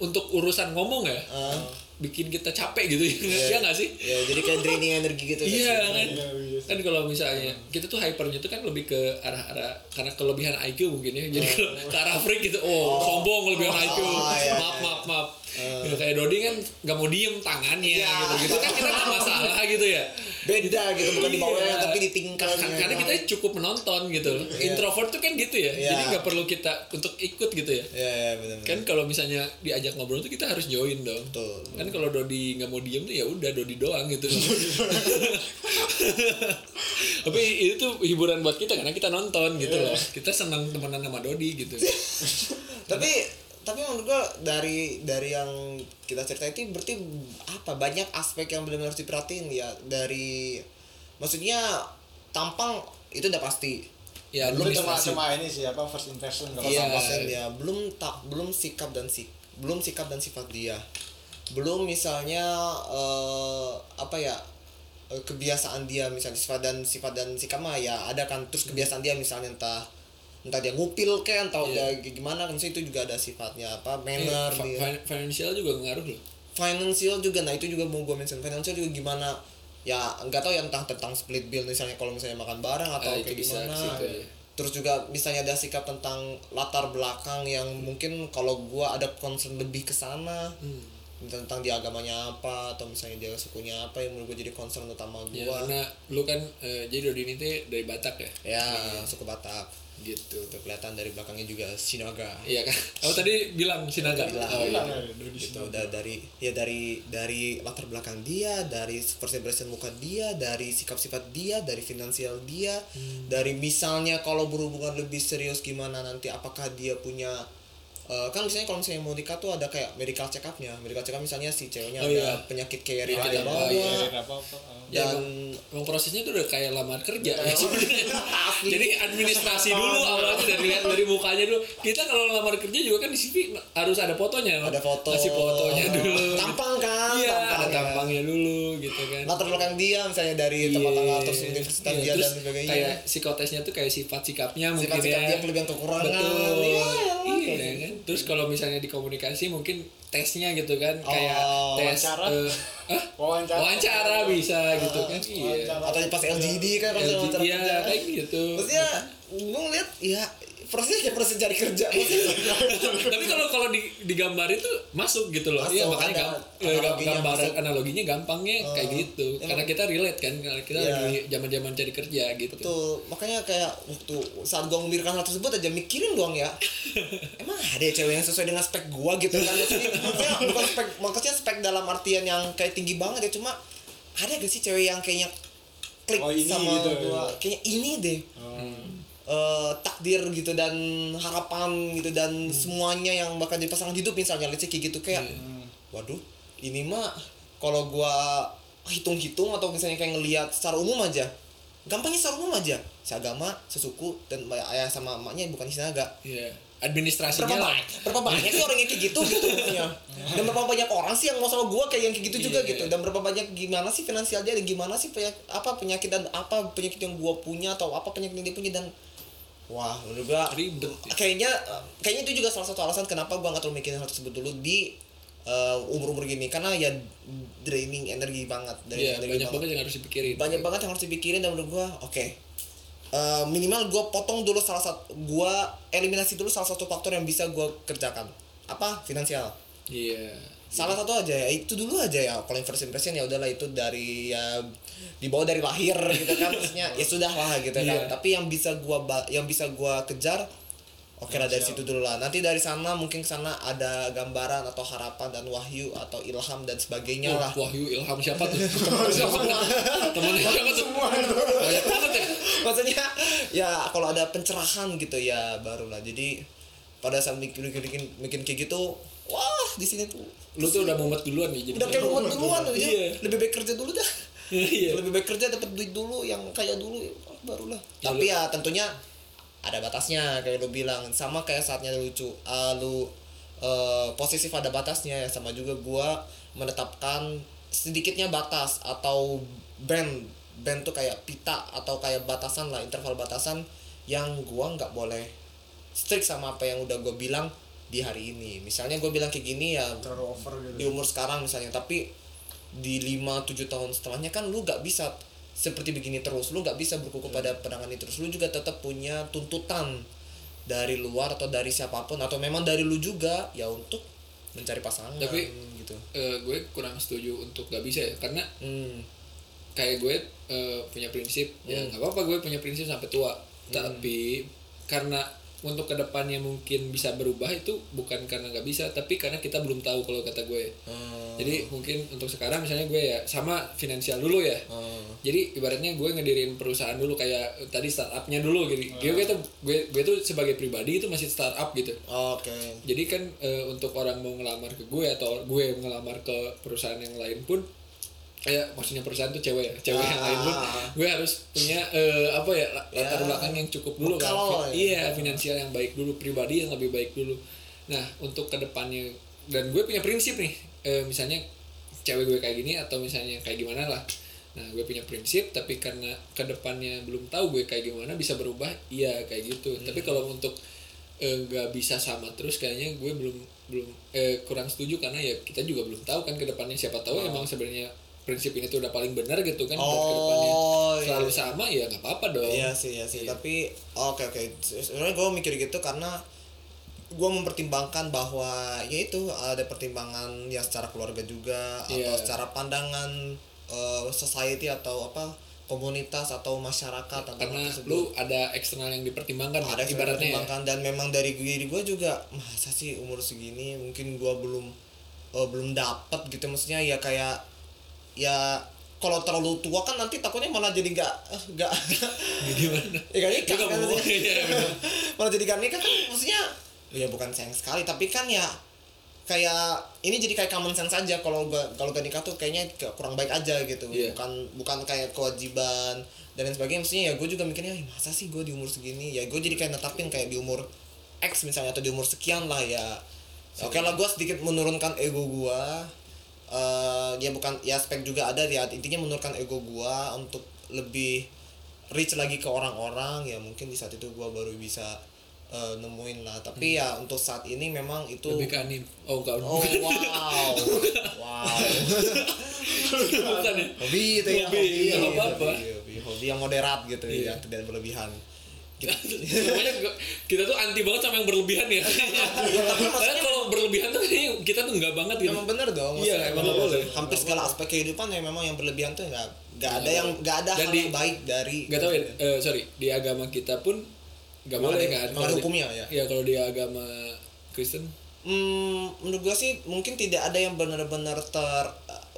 untuk urusan ngomong ya Ah. Bikin kita capek gitu ya nggak sih? ya jadi kayak draining energi gitu Iya kan kan. Iya, iya. Kan kalau misalnya kita tuh hypernya tuh kan lebih ke arah-arah karena kelebihan IQ mungkin ya. Jadi kalau ke arah freak gitu, oh, sombong kelebihan IQ. Oh, iya, maaf, iya. maaf, maaf. Ya, kayak Dodi kan nggak mau diem tangannya Iya. gitu gitu kan kita nggak masalah gitu ya. Beda gitu bukan di bawahnya Iya. tapi di tingkat Kan- karena kita cukup menonton gitu. Loh introvert tuh kan gitu ya. Iya. jadi nggak perlu kita untuk ikut gitu ya. Ya ya benar kan kalau misalnya diajak ngobrol tuh kita harus join dong. Betul. kan kalau Dodi nggak mau diem tuh ya udah Dodi doang gitu. Tapi itu tuh hiburan buat kita karena kita nonton gitu loh. Kita senang temenan sama Dodi gitu. Tapi tapi menurut gua dari dari yang kita cerita itu berarti apa? Banyak aspek yang benar-benar harus diperhatiin ya. Dari maksudnya tampang itu udah pasti. Ya belum cuma cuma ini sih apa first impression kalau sama Pasang ya belum tak belum sikap dan sik belum sikap dan sifat dia. Belum misalnya eh, apa ya eh, kebiasaan dia misalnya sifat dan sifat dan sikap mah ya ada kan. Terus kebiasaan dia misalnya entah entah dia ngupil kan atau Iya. dia gimana kan misalnya itu juga ada sifatnya apa Eh, manner fi- dia. fi- financial juga ngaruh loh. Financial juga nah itu juga mau gue mention financial juga gimana ya nggak tahu ya entah tentang split bill misalnya kalau misalnya makan bareng atau Ah, kayak bisa gimana situ, ya. terus juga misalnya ada sikap tentang latar belakang yang mungkin kalau gua ada concern lebih ke sana Hmm. tentang dia agamanya apa atau misalnya dia sukunya apa yang menurut gue jadi concern utama ya gua. karena lu kan eh, jadi Dodi ini dari Batak ya? Ya suku Batak gitu tuh kelihatan dari belakangnya juga Sinaga iya kan? Oh tadi bilang Sinaga Bilang. oh, iya. Bilang. Ya, gitu da- dari ya dari dari latar belakang dia dari first impression muka dia dari sikap sifat dia dari finansial dia dari misalnya kalau berhubungan lebih serius gimana nanti apakah dia punya eh, kan misalnya kalau misalnya mau nikah tuh ada kayak medical check upnya medical check up misalnya si ceweknya Oh, ada iya. penyakit kayak yang dia apa, bawa iya. Dan emang, emang prosesnya tuh udah kayak lamar kerja ya sebenarnya. Jadi administrasi dulu awalnya dari lihat dari mukanya dulu. Kita kalau lamar kerja juga kan di CV harus ada fotonya. loh. ada foto Kasih fotonya dulu. tampang kan Iya, ada tampang, ya. tampangnya dulu gitu kan. latar belakang dia misalnya dari tempat Iya. tanggal terus universitas Iya, dia dan sebagainya Kayak psikotesnya tuh kayak sifat sikapnya mungkin sifat sikap ya. dia kelebihan kekurangan Betul. Iya, Iya, kan. Terus kalau misalnya di komunikasi mungkin tesnya gitu kan kayak Oh, tes wawancara. hah? Wawancara. wawancara bisa gitu kan. Iya. Atau pas LGD kan kalau LG, wawancara iya kerja. kayak gitu. maksudnya gue ngeliat ya prosesnya proses cari kerja maksudnya Tapi kalau kalau di digambar itu masuk gitu loh. Masuk, Iya makanya ada gam, eh, analoginya gambar masuk. analoginya gampangnya Oh, kayak gitu. emang. Karena kita relate kan, karena kita Iya. lagi zaman-zaman cari kerja gitu. tuh makanya kayak waktu saat gue memikirkan hal tersebut aja mikirin doang ya emang ada ya cewek yang sesuai dengan spek gue gitu kan maksudnya, bukan spek maksudnya spek dalam artian yang kayak tinggi banget ya cuma ada gak sih cewek yang kayaknya klik Oh, ini sama gitu, gue kayaknya ini deh eh, takdir gitu dan harapan gitu dan semuanya yang bakal jadi pasangan hidup misalnya let's say kayak gitu kayak waduh ini mah kalau gua hitung-hitung atau misalnya kayak ngelihat secara umum aja gampangnya secara umum aja. Seagama sesuku dan ayah sama emaknya bukan sinaga Iya. Administrasinya berapa lah. banyak berapa banyak sih orang yang kayak gitu gitu maksudnya? Dan berapa banyak orang sih yang mau sama gua kayak yang kayak gitu juga Iya. gitu? dan berapa banyak gimana sih finansial dia dan gimana sih penyakit, apa penyakit dan apa penyakit yang gua punya atau apa penyakit yang dia punya? Dan wah menurut gua Ribet. ya. kayaknya kayaknya itu juga salah satu alasan kenapa gua nggak terlalu mikirin hal tersebut dulu di umur umur gini karena ya draining energi banget draining Iya, energi banyak banget yang harus dipikirin. banyak banget yang harus dipikirin dan menurut gua oke Eh, minimal gua potong dulu salah satu gua eliminasi dulu salah satu faktor yang bisa gua kerjakan apa finansial Iya. Salah satu aja ya itu dulu aja ya kalau first impression ya udahlah itu dari ya dibawa dari lahir gitu kan maksudnya ya sudah lah gitu kan Iya. tapi yang bisa gua yang bisa gua kejar oke lah dari situ dulu lah nanti dari sana mungkin sana ada gambaran atau harapan dan wahyu atau ilham dan sebagainya lah Oh, Wahyu Ilham siapa tuh? Temennya siapa tuh? Banyak banget ya. maksudnya ya kalau ada pencerahan gitu ya barulah jadi pada saat mikir mikir mikir, mikir kayak gitu wah di sini tuh. Lu tuh udah mumet duluan nih jadi. udah kayak rumah duluan tuh Iya. ya. lebih baik kerja dulu dah. Iya. lebih baik kerja dapat duit dulu yang kaya dulu oh, barulah. Ya, tapi ya tentunya ada batasnya kayak lu bilang. Sama kayak saatnya lucu. Uh, lu uh, posesif ada batasnya. Ya sama juga gua menetapkan sedikitnya batas atau band. Band tuh kayak pita atau kayak batasan lah interval batasan yang gua nggak boleh strict sama apa yang udah gua bilang di hari ini. Misalnya gua bilang kayak gini ya terlalu over di gitu umur sekarang misalnya tapi di 5-7 tahun setelahnya kan lu gak bisa seperti begini terus. Lu gak bisa berkuku pada pandangan itu terus. Lu juga tetap punya tuntutan dari luar atau dari siapa pun atau memang dari lu juga ya untuk mencari pasangan Tapi- gitu. Eh, gue kurang setuju untuk gak bisa ya karena hmm. kayak gue eh, punya prinsip ya Hmm. nggak apa-apa gue punya prinsip sampai tua. Tapi karena untuk ke depannya mungkin bisa berubah itu bukan karena nggak bisa tapi karena kita belum tahu kalau kata gue Hmm. jadi mungkin untuk sekarang misalnya gue ya sama finansial dulu ya Hmm. jadi ibaratnya gue ngedirin perusahaan dulu kayak tadi startupnya dulu gitu Hmm. gue, tuh gue gue tuh sebagai pribadi itu masih startup gitu oke jadi kan eh, untuk orang mau ngelamar ke gue atau gue ngelamar ke perusahaan yang lain pun kayak maksudnya perusahaan tuh cewek ya cewek yang lain pun gue harus punya eh, apa ya la- latar Ya. belakang yang cukup dulu kan. Bekal lah ya. iya finansial yang baik dulu pribadi yang lebih baik dulu. Nah untuk ke depannya dan gue punya prinsip nih eh, misalnya cewek gue kayak gini atau misalnya kayak gimana lah. Nah gue punya prinsip tapi karena ke depannya belum tahu gue kayak gimana bisa berubah iya kayak gitu. Hmm. tapi kalau untuk eh, nggak bisa sama terus kayaknya gue belum belum eh, kurang setuju karena ya kita juga belum tahu kan ke depannya siapa tahu emang sebenarnya prinsip ini tuh udah paling benar gitu kan buat Oh, iya. selalu sama ya nggak apa-apa dong Iya sih, iya sih. Tapi oke oke. Sebenarnya gue mikir gitu karena gue mempertimbangkan bahwa ya itu ada pertimbangan ya secara keluarga juga atau Iya. secara pandangan eh, society atau apa komunitas atau masyarakat tentang karena lu ada eksternal yang dipertimbangkan ada yang ibaratnya ya. pertimbangkan dan memang dari diri gue juga masa sih umur segini mungkin gue belum eh, belum dapat gitu maksudnya ya kayak ya kalau terlalu tua kan nanti takutnya malah jadi nggak eh, nggak gimana ya kan? Nikah kan? mau, maksudnya. iya, bener. malah jadi gak nikah kan maksudnya ya bukan sayang sekali tapi kan ya kayak ini jadi kayak common sense aja kalau gak kalau gak nikah tuh kayaknya kayak kurang baik aja gitu. Iya. bukan bukan kayak kewajiban dan lain sebagainya. Maksudnya ya gue juga mikirnya "Ih, masa sih gue di umur segini? Ya gue jadi kayak netapin kayak di umur X misalnya atau di umur sekian lah ya. Oke lah gue sedikit menurunkan ego gue eh ya bukan ya aspek juga ada ya intinya menurunkan ego gue untuk lebih reach lagi ke orang-orang ya mungkin di saat itu gue baru bisa eh, nemuin lah. Tapi ya untuk saat ini memang itu Hmm. lebih ke anim oh enggak. Oh wow. Wow. Bukan ya? Hobi itu ya Hobi, nggak apa-apa. hobi, hobi, hobi yang moderat gitu Iya. ya tidak berlebihan Pokoknya gua- kita tuh anti banget sama yang berlebihan ya. Karena kalau berlebihan tuh kita tuh enggak banget gitu. memang bener dong Iya, emang nggak boleh. hampir segala aspek kehidupan ya memang yang berlebihan tuh nggak nggak ada yang nggak ada hal yang baik dari Gak tau ya, eh, sorry di agama kita pun nggak Emang boleh kan. emang Kalau ada hukumnya ya? Iya kalau di agama Kristen Hmm, menurut gua sih mungkin tidak ada yang benar-benar ter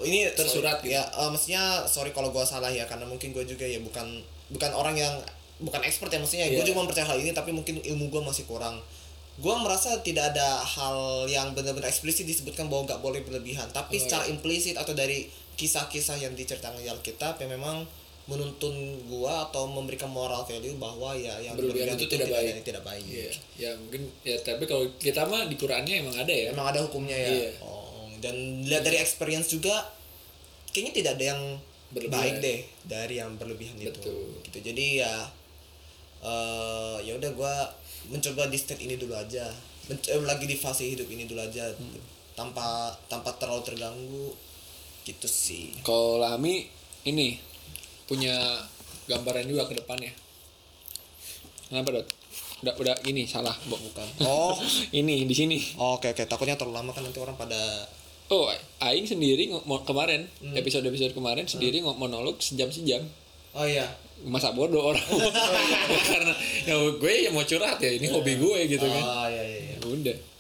ini Tersurat sorry, ya eh, maksudnya sorry kalau gua salah ya karena mungkin gua juga ya bukan bukan orang yang bukan expert ya maksudnya gua Iya. cuma percaya hal ini tapi mungkin ilmu gua masih kurang gua merasa tidak ada hal yang benar-benar eksplisit disebutkan bahwa nggak boleh berlebihan tapi Oh, secara iya. implisit atau dari kisah-kisah yang diceritakan di Alkitab yang memang menuntun gua atau memberikan moral value bahwa ya yang Berlebihan itu tidak baik. tidak baik Iya, ya mungkin ya tapi kalau kita mah di Qurannya emang ada ya. Emang ada hukumnya ya. Iya. Oh, dan lihat dari experience juga kayaknya tidak ada yang Berlebihan. baik deh dari yang berlebihan itu. Betul. Gitu. Jadi ya eh ya udah gua mencoba di state ini dulu aja. Men- eh, lagi di fase hidup ini dulu aja Hmm. tanpa tanpa terlalu terganggu gitu sih. Kalau Lami ini punya gambaran juga ke depannya. Kenapa dot? Udah udah ini salah, Bo. Bukan. Oh, ini di sini. oke oke takutnya terlalu lama kan nanti orang pada Oh, Aing sendiri kemarin episode episode kemarin sendiri ngomong monolog sejam sejam. Oh iya. Masa bodoh orang. Ya, karena ya gue ya mau curhat ya ini hobi gue gitu kan. Oh iya iya iya. Udah.